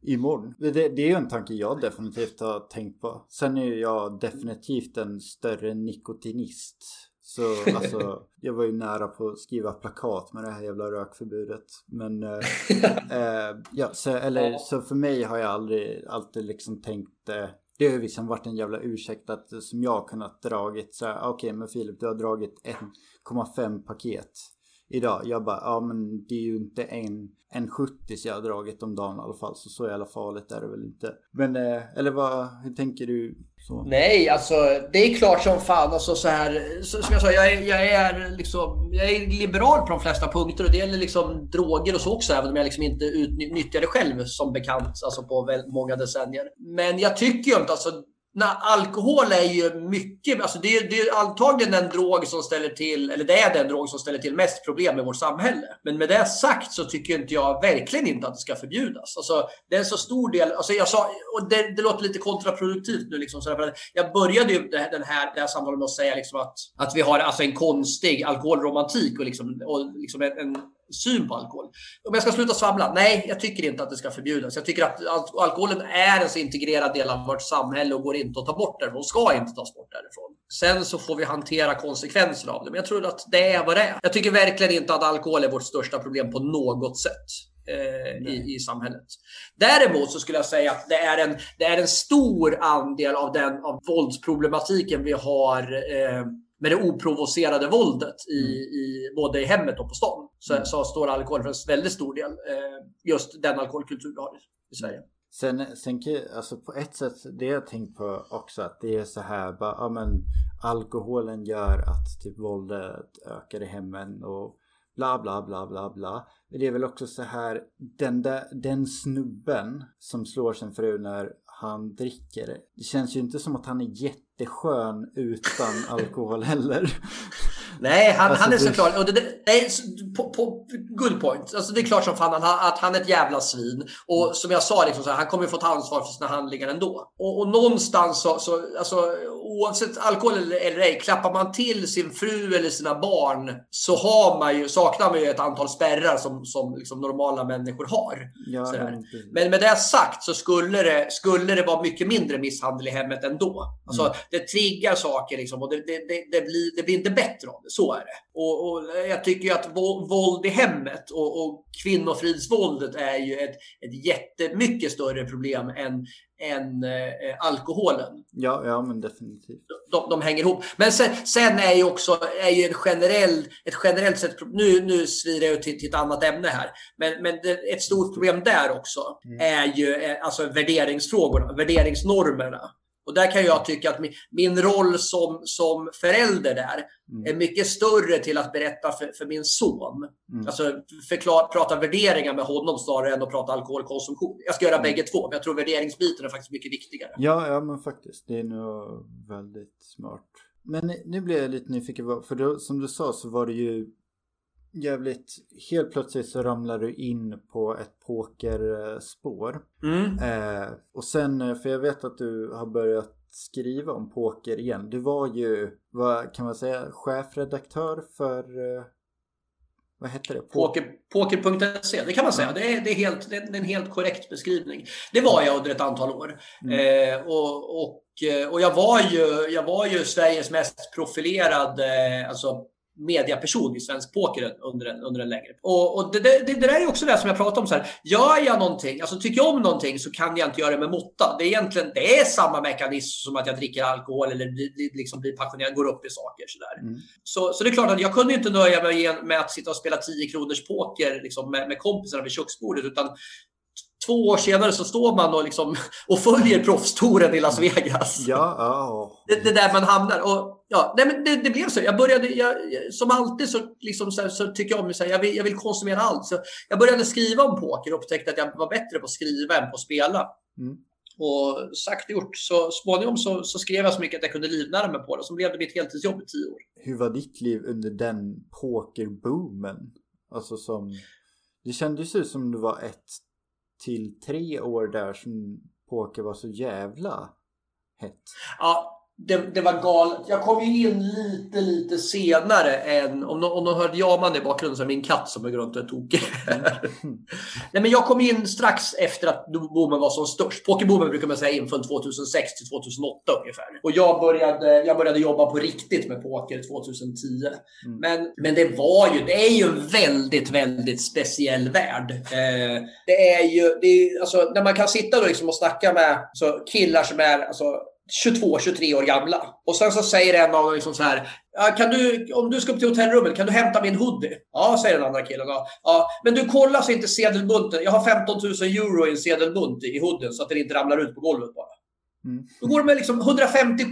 imorgon. Det, det är ju en tanke jag definitivt har tänkt på. Sen är jag definitivt en större nikotinist. Så alltså, (laughs) jag var ju nära på att skriva plakat med det här jävla rökförbudet. Men, eh, (laughs) eh, ja, så, eller, så för mig har jag aldrig, alltid liksom tänkt eh, det har ju liksom varit en jävla ursäkt att, som jag har kunnat dragit så okej okay, men Filip du har dragit 1,5 paket idag. Jag bara, ja men det är ju inte en, en 70 jag har dragit om dagen i alla fall. Så så jävla farligt är det väl inte. Men, eh, eller vad, hur tänker du? Så. Nej, alltså det är klart som fan. Alltså, så här, så, som jag sa, jag är, jag, är liksom, jag är liberal på de flesta punkter och det gäller liksom droger och så också, även om jag liksom inte utnyttjar det själv som bekant alltså på väldigt många decennier. Men jag tycker ju inte, alltså Nej, alkohol är ju mycket, alltså det, är, det är antagligen den drog som ställer till, eller det är den drog som ställer till mest problem i vårt samhälle. Men med det sagt så tycker inte jag verkligen inte att det ska förbjudas. Alltså, det är en så stor del, alltså jag sa, och det, det låter lite kontraproduktivt nu liksom, så för jag började ju det, den här, det här samtalet med att säga liksom att, att vi har alltså en konstig alkoholromantik och, liksom, och liksom en, en syn på alkohol. Om jag ska sluta svamla? Nej, jag tycker inte att det ska förbjudas. Jag tycker att alkoholen är en så integrerad del av vårt samhälle och går inte att ta bort därifrån och ska inte tas bort därifrån. Sen så får vi hantera konsekvenserna av det. Men jag tror att det är vad det är. Jag tycker verkligen inte att alkohol är vårt största problem på något sätt. Eh, i, i samhället. Däremot så skulle jag säga att det är en, det är en stor andel av den av våldsproblematiken vi har eh, med det oprovocerade våldet i, mm. i, både i hemmet och på stan. Så, mm. så står alkohol för en väldigt stor del. Eh, just den alkoholkultur vi har i, i Sverige. Sen, sen alltså på ett sätt, det jag tänkt på också att det är så här bara, ja men alkoholen gör att typ våldet ökar i hemmen och bla bla bla bla bla. Men det är väl också så här, den, där, den snubben som slår sin fru när han dricker. Det känns ju inte som att han är jätteskön utan (laughs) alkohol heller. Nej, han, alltså, han är såklart... Och det, är, på, på, good point. Alltså, det är klart som fan att han är ett jävla svin. Och som jag sa, liksom, så här, han kommer ju få ta ansvar för sina handlingar ändå. Och, och någonstans så, så alltså, oavsett alkohol eller, eller ej, klappar man till sin fru eller sina barn så har man ju, saknar man ju ett antal spärrar som, som liksom normala människor har. Ja, men med det sagt så skulle det, skulle det vara mycket mindre misshandel i hemmet ändå. Alltså, mm. Det triggar saker liksom, och det, det, det, det, blir, det blir inte bättre av det. Så är det. Och, och jag tycker ju att våld i hemmet och, och kvinnofridsvåldet är ju ett, ett jättemycket större problem än, än eh, alkoholen. Ja, ja, men definitivt. De, de hänger ihop. Men sen, sen, är ju också är ju en generell, ett generellt sett, nu, nu svirar jag till, till ett annat ämne här, men, men det, ett stort problem där också mm. är ju eh, alltså värderingsfrågorna, värderingsnormerna. Och där kan jag tycka att min, min roll som, som förälder där mm. är mycket större till att berätta för, för min son. Mm. Alltså förklara, prata värderingar med honom snarare än att prata alkoholkonsumtion. Jag ska göra mm. bägge två, men jag tror värderingsbiten är faktiskt mycket viktigare. Ja, ja men faktiskt. Det är nog väldigt smart. Men nu blir jag lite nyfiken, för då, som du sa så var det ju jävligt, helt plötsligt så ramlar du in på ett pokerspår. Mm. Eh, och sen, eh, för jag vet att du har börjat skriva om poker igen. Du var ju, vad kan man säga, chefredaktör för eh, vad heter det? Poker, poker.se, det kan man säga. Det är, det, är helt, det är en helt korrekt beskrivning. Det var jag under ett antal år. Mm. Eh, och, och, eh, och jag, var ju, jag var ju Sveriges mest profilerade alltså, mediaperson i svensk poker under en, under en längre. Och, och det, det, det, där är också det som jag pratade om. Så här. Gör jag någonting, alltså tycker jag om någonting så kan jag inte göra det med måtta. Det är egentligen det är samma mekanism som att jag dricker alkohol eller blir, liksom blir passionerad, går upp i saker. Så, där. Mm. Så, så det är klart att jag kunde inte nöja mig med att sitta och spela 10 kronors poker liksom, med, med kompisarna vid köksbordet. Utan två år senare så står man och, liksom, och följer proffstouren i Las Vegas. Ja, ja. Det, det är där man hamnar. Och, ja, nej, men det, det blev så. Jag började, jag, som alltid så, liksom, så, så tycker jag om här, jag, vill, jag vill konsumera allt. Så jag började skriva om poker och upptäckte att jag var bättre på att skriva än på att spela. Mm. Och sagt och gjort, så småningom så, så, skrev jag så mycket att jag kunde livnära mig på det. Så blev det mitt heltidsjobb i tio år. Hur var ditt liv under den pokerboomen? Alltså som... Det kändes ju som det var ett till tre år där som poker var så jävla hett. Ja, det, det, var galet. Jag kom ju in lite, lite senare än... Om någon, om någon hörde jaman i bakgrunden så är min katt som är runt och är tokig. Mm. Nej, men jag kom in strax efter att boomen var som störst. Pokerboomen brukar man säga in från 2006 till 2008 ungefär. Och jag började, jag började jobba på riktigt med poker 2010. Mm. Men, men det var ju, det är ju en väldigt, väldigt speciell värld. Eh, det är ju, det är, alltså, när man kan sitta då liksom och snacka med alltså, killar som är alltså, 22-23 år gamla. Och sen så säger en av dem liksom så här. Kan du, om du ska upp till hotellrummet, kan du hämta min hoodie? Ja, säger den andra killen. Ja, men du kollar så inte sedelbunten. Jag har 15 000 euro i en sedelbunt i hoodien så att den inte ramlar ut på golvet bara. Mm. Då går det med liksom 150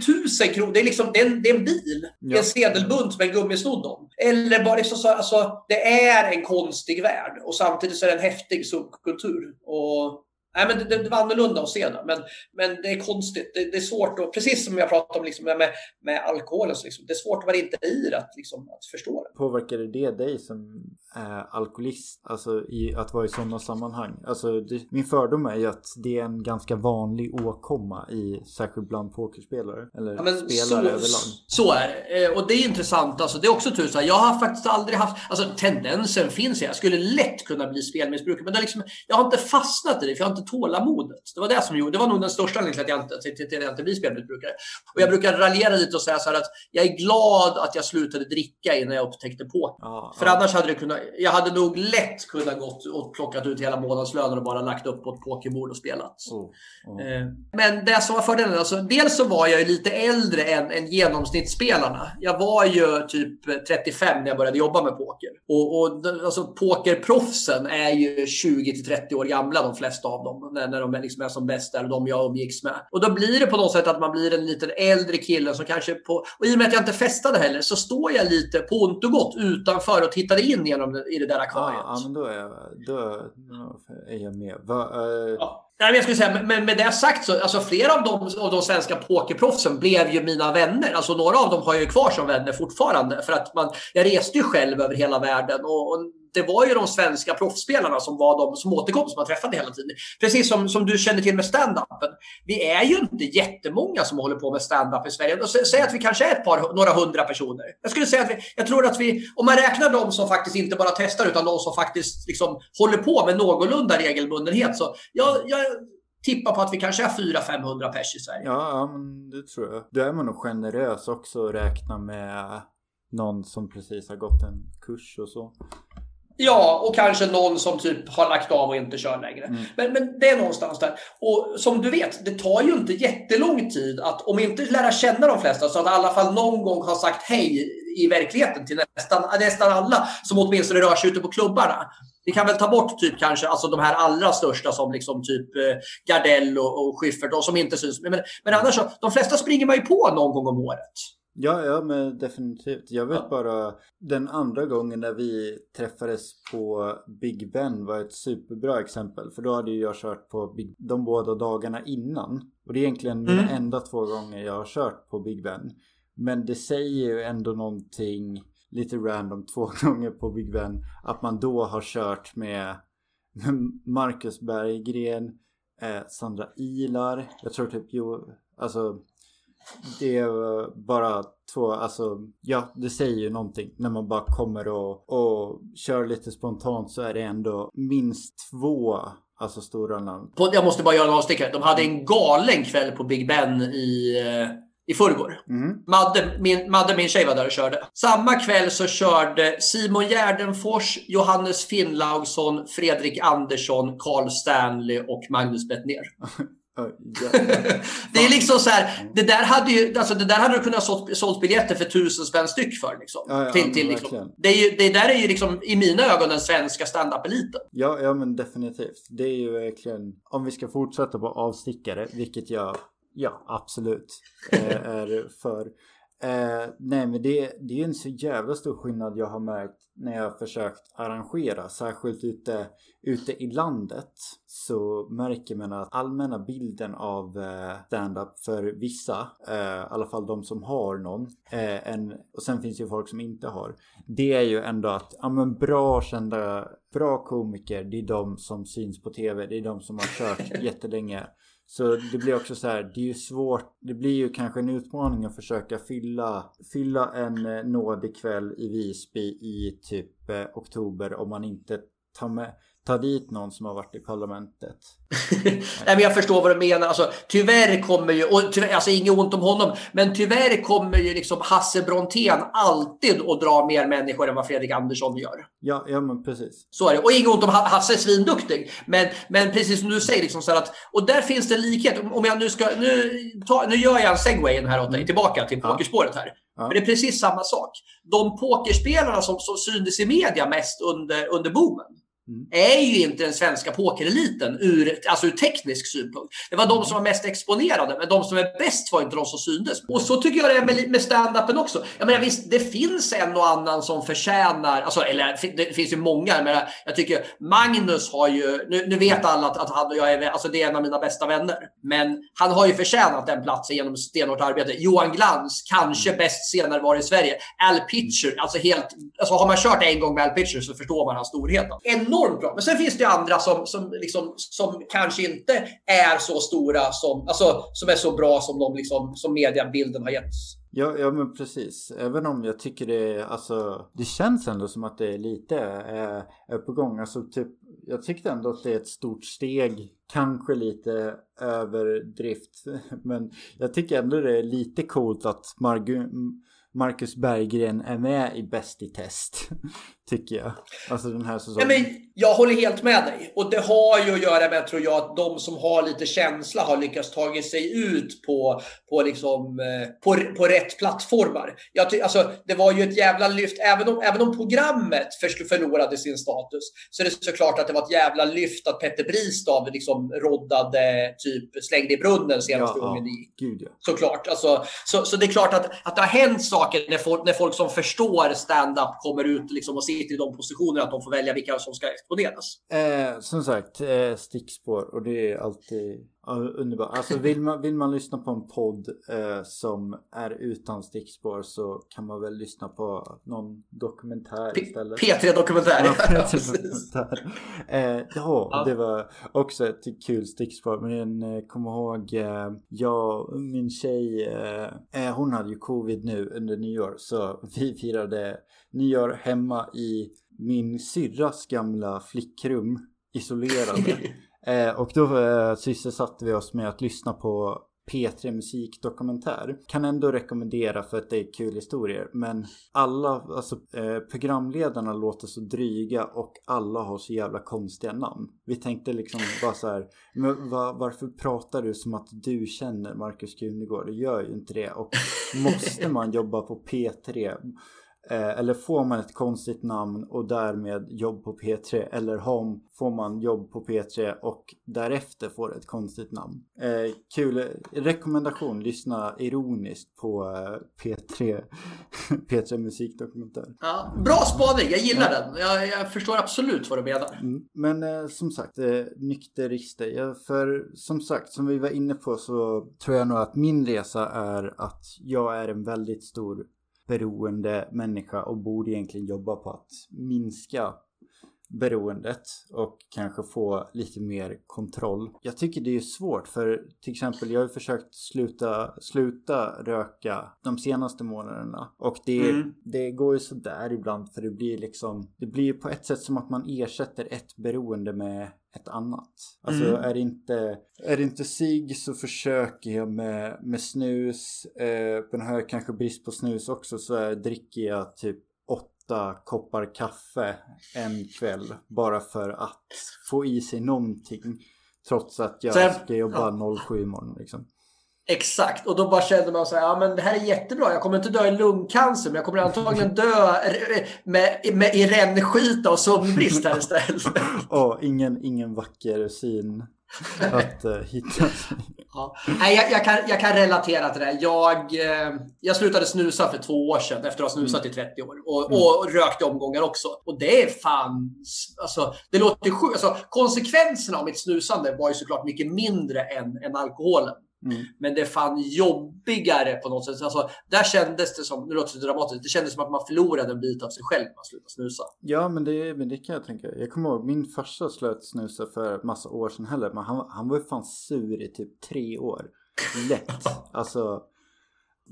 000 kronor. Det är, liksom, det är, en, det är en bil. Ja. En sedelbunt med en gummisnodd om. Eller bara liksom så, alltså, det är en konstig värld och samtidigt så är det en häftig subkultur. Och Nej, men det, det, var annorlunda att se det. Men, men det är konstigt. Det, det är svårt att, precis som jag pratade om liksom, med, med alkoholen, så liksom, det är svårt att vara inte i det, att, liksom, att förstå det. Påverkade det dig som är alkoholist, alltså i, att vara i sådana sammanhang? Alltså, det, min fördom är ju att det är en ganska vanlig åkomma i, särskilt bland pokerspelare. Eller ja, spelare så, överlag. Så är det. Eh, och det är intressant. Alltså, det är också tusan. Jag har faktiskt aldrig haft, alltså tendensen finns. Jag skulle lätt kunna bli spelmissbrukare, men det liksom, jag har inte fastnat i det, för jag har inte tålamodet. Det var det som gjorde, det var nog den största anledningen till att jag inte, till, till, till jag inte blir spelmissbrukare. Och jag brukar raljera lite och säga så här att jag är glad att jag slutade dricka innan jag upptäckte poker. Ja, För ja. annars hade det kunnat, jag hade nog lätt kunnat gått och plockat ut hela månadslönen och bara lagt upp på ett pokerbord och spelat. Oh, oh. Men det som var fördelen, alltså, dels så var jag ju lite äldre än, än genomsnittsspelarna. Jag var ju typ 35 när jag började jobba med poker. Och, och alltså, pokerproffsen är ju 20 30 år gamla de flesta av dem när, när de liksom är som bäst där och de jag umgicks med. Och då blir det på något sätt att man blir en liten äldre kille som kanske på... Och i och med att jag inte festade heller så står jag lite på ont och gott utanför och tittar in genom i det där akvariet. Ja, men då är jag, då är jag med. Va, uh... ja. Nej, men jag skulle säga, men med det sagt så, alltså flera av de, av de svenska pokerproffsen blev ju mina vänner. Alltså några av dem har jag ju kvar som vänner fortfarande. För att man, jag reste ju själv över hela världen och, och det var ju de svenska proffsspelarna som var de som återkom, som man träffade hela tiden. Precis som, som du känner till med stand-upen. Vi är ju inte jättemånga som håller på med stand-up i Sverige. Säg att vi kanske är ett par, några hundra personer. Jag skulle säga att vi, jag tror att vi, om man räknar de som faktiskt inte bara testar utan de som faktiskt liksom håller på med någorlunda regelbundenhet. Så jag, jag tippar på att vi kanske är 400-500 pers i Sverige. Ja, ja, men det tror jag. Då är man nog generös också att räkna med någon som precis har gått en kurs och så. Ja, och kanske någon som typ har lagt av och inte kör längre. Mm. Men, men det är någonstans där. Och som du vet, det tar ju inte jättelång tid att, om inte lära känna de flesta, så att i alla fall någon gång ha sagt hej i verkligheten till nästan, nästan alla som åtminstone rör sig ute på klubbarna. Vi kan väl ta bort typ kanske alltså de här allra största som liksom typ eh, Gardell och, och Schyffert och som inte syns. Men, men annars så, de flesta springer man ju på någon gång om året. Ja, ja men definitivt. Jag vet ja. bara den andra gången när vi träffades på Big Ben var ett superbra exempel. För då hade ju jag kört på Big, de båda dagarna innan. Och det är egentligen mm. mina enda två gånger jag har kört på Big Ben. Men det säger ju ändå någonting lite random två (laughs) gånger på Big Ben. Att man då har kört med (laughs) Marcus Berggren, eh, Sandra Ilar. Jag tror typ, jo, alltså det är bara två, alltså ja det säger ju någonting. När man bara kommer och, och kör lite spontant så är det ändå minst två Alltså stora namn. Jag måste bara göra en avstickare. De hade en galen kväll på Big Ben i, eh, i förrgår. Mm. Madde, min, Madde, min tjej, var där och körde. Samma kväll så körde Simon Gärdenfors, Johannes Finnlaugsson, Fredrik Andersson, Carl Stanley och Magnus Bettner. (laughs) (laughs) det är liksom så här, det där hade ju, alltså det där hade du kunnat sålt, sålt biljetter för tusen spänn styck för. Liksom. Ja, ja, till, till, liksom. det, är ju, det där är ju liksom i mina ögon den svenska standup-eliten. Ja, ja men definitivt. Det är ju verkligen, om vi ska fortsätta på avstickare, vilket jag, ja absolut är för. Eh, nej men det, det är en så jävla stor skillnad jag har märkt när jag har försökt arrangera, särskilt ute, ute i landet så märker man att allmänna bilden av eh, stand-up för vissa, eh, i alla fall de som har någon, eh, en, och sen finns ju folk som inte har. Det är ju ändå att, ja men bra kända, bra komiker, det är de som syns på tv, det är de som har kört (laughs) jättelänge. Så det blir också så här, det är ju svårt, det blir ju kanske en utmaning att försöka fylla, fylla en eh, nådig kväll i Visby i typ eh, oktober om man inte tar med ta dit någon som har varit i parlamentet. (laughs) Nej, men jag förstår vad du menar. Alltså, tyvärr kommer ju, och tyvärr, alltså inget ont om honom, men tyvärr kommer ju liksom Hasse Brontén alltid att dra mer människor än vad Fredrik Andersson gör. Ja, ja men precis. Så är det. Och inget ont om Hasse är svinduktig. Men, men precis som du säger, liksom så att, och där finns det en likhet. Om jag nu ska, nu, ta, nu gör jag en segway här åt dig, mm. tillbaka till pokerspåret här. Ja. Men det är precis samma sak. De pokerspelarna som, som syntes i media mest under, under boomen, Mm. är ju inte den svenska pokereliten ur, alltså ur teknisk synpunkt. Det var de som var mest exponerade, men de som är bäst var inte de som syntes. Och så tycker jag det är med, med stand-upen också. Jag menar, visst, det finns en och annan som förtjänar, alltså, eller det finns ju många, men jag tycker Magnus har ju, nu, nu vet alla att, att, han och jag är, alltså det är en av mina bästa vänner, men han har ju förtjänat den platsen genom stenhårt arbete. Johan Glans, kanske bäst senare var i Sverige. Al Pitcher, alltså helt, alltså har man kört en gång med Al Pitcher så förstår man hans storhet. Enormt enormt bra. Men sen finns det andra som, som, liksom, som kanske inte är så stora som, alltså, som är så bra som de liksom, som mediabilden har gett. Ja, ja men precis. Även om jag tycker det alltså det känns ändå som att det är lite är, är på gång. Alltså typ jag tyckte ändå att det är ett stort steg. Kanske lite överdrift. (laughs) Men jag tycker ändå det är lite coolt att Margu Marcus Berggren är med i Bäst i test. (laughs) Tycker jag. Alltså den här säsongen. Ja, men jag håller helt med dig. Och det har ju att göra med, tror jag, att de som har lite känsla har lyckats ta sig ut på, på, liksom, eh, på, på rätt plattformar. Jag alltså, det var ju ett jävla lyft. Även om, även om programmet förlorade sin status så är det såklart att det var ett jävla lyft att Petter Bristav liksom roddade, typ slängde i brunnen senaste gången ja, i. Gud, ja. Såklart. Alltså, så, så det är klart att, att det har hänt saker när folk, när folk som förstår stand-up kommer ut liksom och ser sitter i de positionerna att de får välja vilka som ska exponeras. Eh, som sagt, eh, stickspår och det är alltid underbart. Alltså vill man, vill man lyssna på en podd eh, som är utan stickspår så kan man väl lyssna på någon dokumentär P istället. P3 Dokumentär. Ja, (laughs) P3 dokumentär. Eh, ja, ja, det var också ett kul stickspår. Men eh, kom ihåg, eh, jag min tjej, eh, eh, hon hade ju covid nu under nyår så vi firade nyår hemma i min syrras gamla flickrum isolerade. (laughs) Eh, och då eh, sysselsatte vi oss med att lyssna på P3 musikdokumentär. Kan ändå rekommendera för att det är kul historier. Men alla, alltså eh, programledarna låter så dryga och alla har så jävla konstiga namn. Vi tänkte liksom bara så här, men va, varför pratar du som att du känner Markus Krunegård? Du gör ju inte det. Och måste man jobba på P3 eller får man ett konstigt namn och därmed jobb på P3 eller har, får man jobb på P3 och därefter får ett konstigt namn. Eh, kul rekommendation, lyssna ironiskt på eh, P3, (laughs) P3 musikdokumentär. Ja, bra spaning, jag gillar ja. den. Jag, jag, förstår absolut vad du menar. Mm. Men eh, som sagt, eh, nykterister. Ja, för som sagt, som vi var inne på så tror jag nog att min resa är att jag är en väldigt stor beroende människa och borde egentligen jobba på att minska beroendet och kanske få lite mer kontroll. Jag tycker det är svårt för till exempel jag har försökt sluta, sluta röka de senaste månaderna och det, mm. det går ju sådär ibland för det blir liksom det blir på ett sätt som att man ersätter ett beroende med ett annat. Alltså mm. är, det inte, är det inte sig så försöker jag med, med snus. Eh, men har jag kanske brist på snus också så är, dricker jag typ åtta koppar kaffe en kväll. Bara för att få i sig någonting. Trots att jag ska jobba ja. 07 imorgon liksom. Exakt, och då bara kände man så här, ja men det här är jättebra. Jag kommer inte dö i lungcancer, men jag kommer antagligen dö med, med, i rännskita och sömnbrist här istället. (laughs) oh, ingen, ingen vacker syn att uh, hitta. ja. Nej, jag, jag, kan, jag kan relatera till det. Jag, eh, jag slutade snusa för två år sedan efter att ha snusat mm. i 30 år. Och, mm. och, rökte omgångar också. Och det är fan... Alltså, det låter sjukt. Alltså, konsekvenserna av mitt snusande var ju såklart mycket mindre än, än alkoholen. Mm. Men det är fan jobbigare på något sätt. Alltså, där kändes det som, nu låter det dramatiskt, det kändes som att man förlorade en bit av sig själv när man slutade snusa. Ja, men det, men det kan jag tänka. Jag kommer ihåg, min farsa slöt snusa för massa år sedan heller. Men han, han var ju fan sur i typ tre år. Lätt. (laughs) alltså,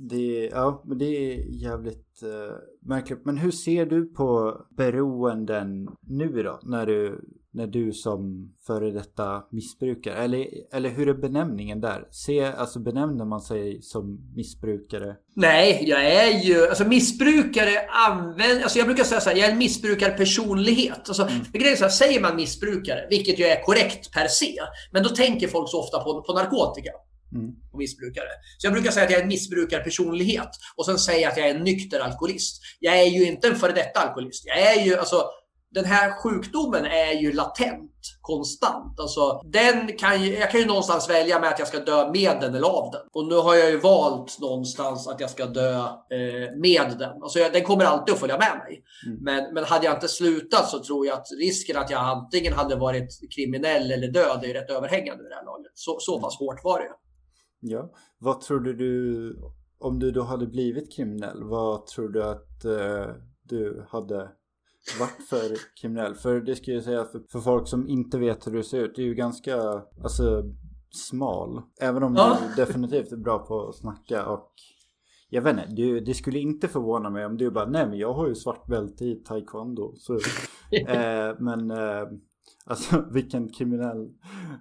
Det, ja, men det är jävligt uh, märkligt. Men hur ser du på beroenden nu då? När du, när du som före detta missbrukare, eller, eller hur är benämningen där? Se, alltså benämner man sig som missbrukare? Nej, jag är ju, alltså missbrukare använder, alltså jag brukar säga så här, jag är en missbrukarpersonlighet. Alltså, mm. grejen så här, säger man missbrukare, vilket ju är korrekt per se, men då tänker folk så ofta på, på narkotika. Mm. Och missbrukare. Så jag brukar säga att jag är en missbrukarpersonlighet. Och sen säger jag att jag är en nykter alkoholist. Jag är ju inte en före detta alkoholist. Jag är ju, alltså, den här sjukdomen är ju latent, konstant. Alltså, den kan ju, jag kan ju någonstans välja med att jag ska dö med den eller av den. Och nu har jag ju valt någonstans att jag ska dö eh, med den. Alltså, jag, den kommer alltid att följa med mig. Mm. Men, men hade jag inte slutat så tror jag att risken att jag antingen hade varit kriminell eller död är rätt överhängande vid det här laget. Så, så pass hårt var det. Ja, vad trodde du om du då hade blivit kriminell? Vad tror du att eh, du hade varit för kriminell? För det ska jag säga för, för, folk som inte vet hur du ser ut. Du är ju ganska alltså, smal. Även om ja. du definitivt är bra på att snacka och jag vet inte, du, det skulle inte förvåna mig om du bara nej men jag har ju svart bälte i taekwondo. Så, (laughs) eh, men eh, Alltså (laughs) vilken kriminell...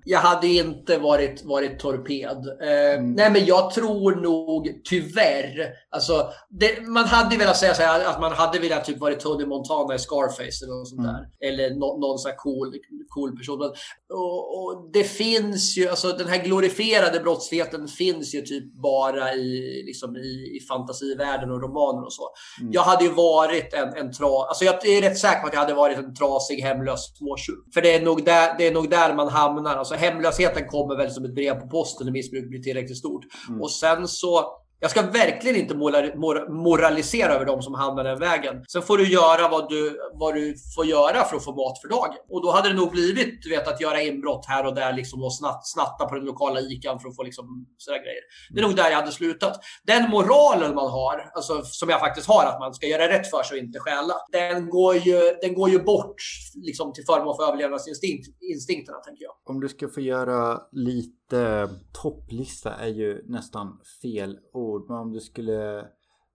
Jag hade inte varit, varit torped. Eh, mm. Nej men jag tror nog tyvärr. Alltså, det, man hade velat säga så här, att man hade velat typ varit Tony Montana i Scarface eller något sånt mm. där. Eller no, någon sån här cool, cool person. Och, och, det finns ju, alltså den här glorifierade brottsligheten finns ju typ bara i, liksom, i, i fantasivärlden och romaner och så. Mm. Jag hade ju varit en, en tra... Alltså jag är rätt säker på att jag hade varit en trasig hemlös småtjuv. För det är, nog där, det är nog där man hamnar. Alltså hemlösheten kommer väl som ett brev på posten när missbruk blir tillräckligt stort. Mm. Och sen så jag ska verkligen inte moralisera över de som hamnar den vägen. Sen får du göra vad du, vad du får göra för att få mat för dagen. Och då hade det nog blivit du vet, att göra inbrott här och där liksom, och snatt, snatta på den lokala ICAn för att få liksom, sådana grejer. Det är nog där jag hade slutat. Den moralen man har, alltså, som jag faktiskt har, att man ska göra rätt för sig och inte stjäla. Den går ju, den går ju bort liksom, till förmån för överlevnadsinstinkterna, tänker jag. Om du ska få göra lite eh, topplista är ju nästan fel ord. Men om du skulle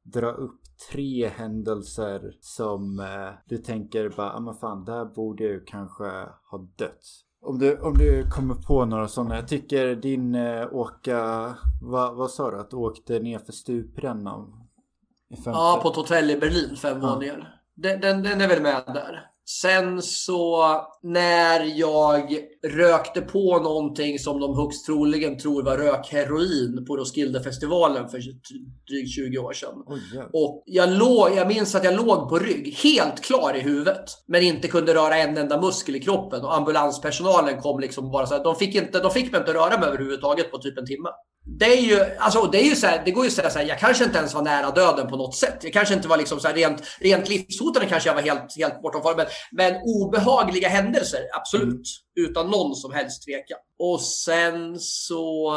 dra upp tre händelser som eh, du tänker bara, ah, men fan, där borde jag kanske ha dött. Om du, om du kommer på några sådana. Jag tycker din eh, åka, vad, vad sa du? Att du åkte ner för stuprännan? Ja, på ett hotell i Berlin, fem ja. våningar. Den, den, den är väl med där. Sen så när jag rökte på någonting som de högst troligen tror var rökheroin på Roskildefestivalen för drygt 20 år sedan. Oh, yeah. Och jag, låg, jag minns att jag låg på rygg, helt klar i huvudet, men inte kunde röra en enda muskel i kroppen. Och ambulanspersonalen kom liksom bara så här, de fick, inte, de fick mig inte röra mig överhuvudtaget på typ en timme det är ju, alltså det är ju så här, det går ju att säga så här, jag kanske inte ens var nära döden på något sätt. Jag kanske inte var liksom så här rent, rent livshotande kanske jag var helt, helt bortom formen. Men obehagliga händelser, absolut. Mm. Utan någon som helst tvekan. Och sen så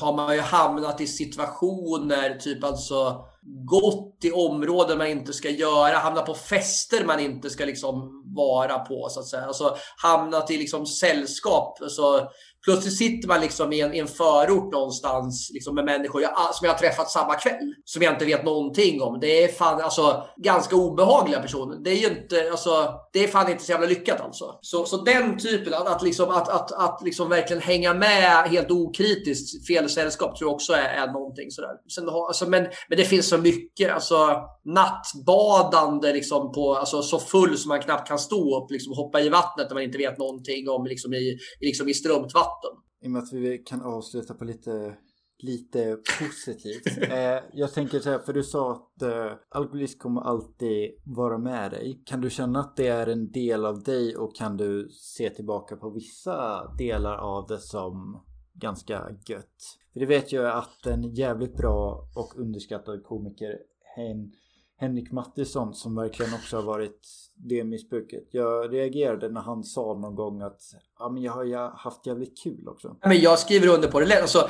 har man ju hamnat i situationer, typ alltså gått i områden man inte ska göra, hamnat på fester man inte ska liksom vara på så att säga. Alltså hamnat i liksom sällskap. Alltså, Plötsligt sitter man liksom i en, i en förort någonstans liksom med människor jag, som jag har träffat samma kväll. Som jag inte vet någonting om. Det är fan alltså ganska obehagliga personer. Det är ju inte, alltså, det är fan inte så jävla lyckat alltså. Så, så den typen, att, att, liksom, att, att, att liksom verkligen hänga med helt okritiskt, fel sällskap tror jag också är, är någonting sådär. Sen, alltså, men, men det finns så mycket, alltså nattbadande liksom på, alltså så full som man knappt kan stå upp, liksom hoppa i vattnet när man inte vet någonting om liksom i, liksom i strömt vatten. I och med att vi kan avsluta på lite, lite positivt. (laughs) eh, jag tänker så här, för du sa att eh, alkoholism kommer alltid vara med dig. Kan du känna att det är en del av dig och kan du se tillbaka på vissa delar av det som ganska gött? För det vet jag att en jävligt bra och underskattad komiker Hen Henrik Mattisson som verkligen också har varit det missbruket. Jag reagerade när han sa någon gång att ja, men jag har haft jävligt kul också. Men jag skriver under på det. Alltså,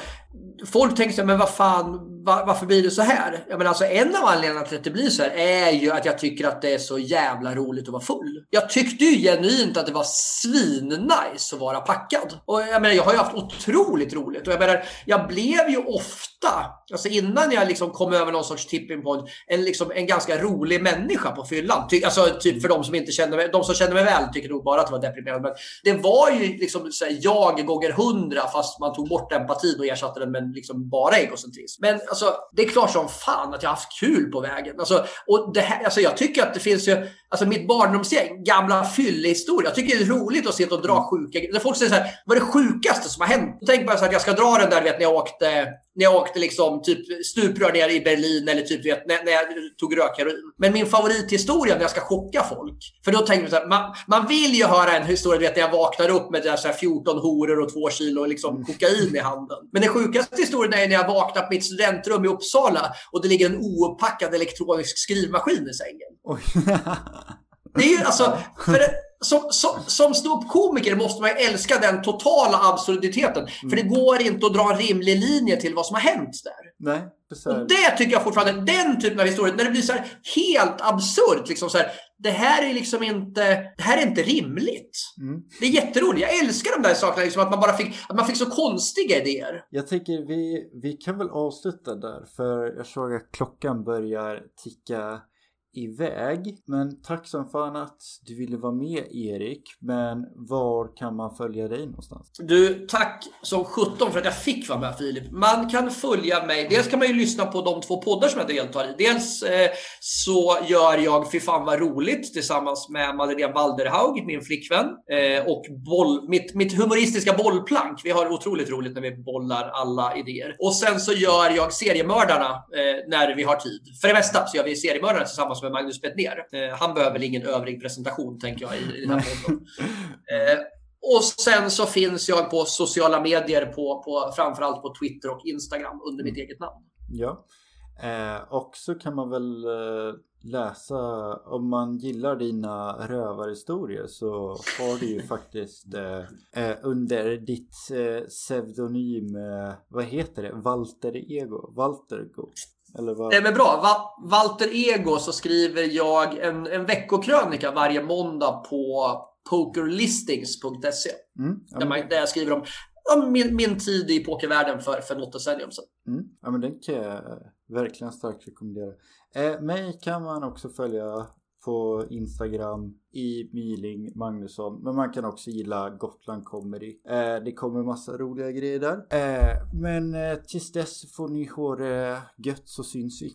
folk tänker så här, men vad fan, var, varför blir det så här? Jag menar, alltså, en av anledningarna till att det blir så här är ju att jag tycker att det är så jävla roligt att vara full. Jag tyckte ju genuint att det var svinnice att vara packad. Och jag menar, jag har ju haft otroligt roligt. Och jag menar, jag blev ju ofta, alltså innan jag liksom kom över någon sorts tipping point, en, liksom, en ganska rolig människa på fyllan. Ty, alltså typ för de som inte känner mig, de som känner mig väl tycker nog bara att det var deprimerande. Men det var ju liksom här, jag gånger hundra fast man tog bort empatin och ersatte den med liksom bara egocentrism. Men alltså, det är klart som fan att jag har haft kul på vägen. Alltså, och det här, alltså, jag tycker att det finns ju, alltså mitt barndomsgäng, gamla fyllehistorier. Jag tycker det är roligt att sitta och dra sjuka grejer. Folk säger så här, vad är det sjukaste som har hänt? Då tänker man så att jag ska dra den där, vet när jag åkte, när jag åkte liksom typ stuprör ner i Berlin eller typ vet, när, när jag tog rökheroin. Men min favorithistoria när jag ska chocka folk. För då tänker man så här, man, man vill ju höra en historia, vet när jag vaknar upp med där så här 14 horor och 2 kilo liksom mm. kokain i handen. Men den sjukaste historien är när jag vaknar på mitt studentrum i Uppsala och det ligger en ouppackad elektronisk skrivmaskin i sängen. (laughs) Det är ju alltså, för som, som, som ståuppkomiker måste man ju älska den totala absurditeten. Mm. För det går inte att dra en rimlig linje till vad som har hänt där. Nej, det och det tycker jag fortfarande, den typen av historier, när det blir så helt absurt. Liksom så här, det här är liksom inte, det här är inte rimligt. Mm. Det är jätteroligt. Jag älskar de där sakerna, liksom, att man bara fick, att man fick så konstiga idéer. Jag tänker vi, vi kan väl avsluta där, för jag såg att klockan börjar ticka iväg. Men tack som fan att du ville vara med Erik. Men var kan man följa dig någonstans? Du, tack som 17 för att jag fick vara med Filip. Man kan följa mig. Dels kan man ju lyssna på de två poddar som jag deltar i. Dels eh, så gör jag Fy fan vad roligt tillsammans med Madeleine Walderhaug, min flickvän. Eh, och boll, mitt, mitt humoristiska bollplank. Vi har otroligt roligt när vi bollar alla idéer. Och sen så gör jag Seriemördarna eh, när vi har tid. För det mesta så gör vi Seriemördarna tillsammans med med Magnus Bettner. Eh, han behöver ingen övrig presentation tänker jag i, i den här podden. Eh, och sen så finns jag på sociala medier, på, på, framförallt på Twitter och Instagram under mitt eget namn. Ja, eh, och så kan man väl eh, läsa, om man gillar dina rövarhistorier så har du ju (laughs) faktiskt eh under ditt eh, pseudonym, eh, vad heter det, Walter Ego, Walter Go. Eller vad? Det är bra. Va Walter Ego så skriver jag en, en veckokrönika varje måndag på pokerlistings.se. Mm, ja, där, där jag skriver om, om min, min tid i pokervärlden för, för något decennium sedan. Mm, ja, men den kan jag verkligen starkt rekommendera. Eh, mig kan man också följa på Instagram i Myling Magnusson. Men man kan också gilla Gotland Comedy. Eh, det kommer massa roliga grejer där. Eh, men eh, tills dess får ni ha det gött så syns vi.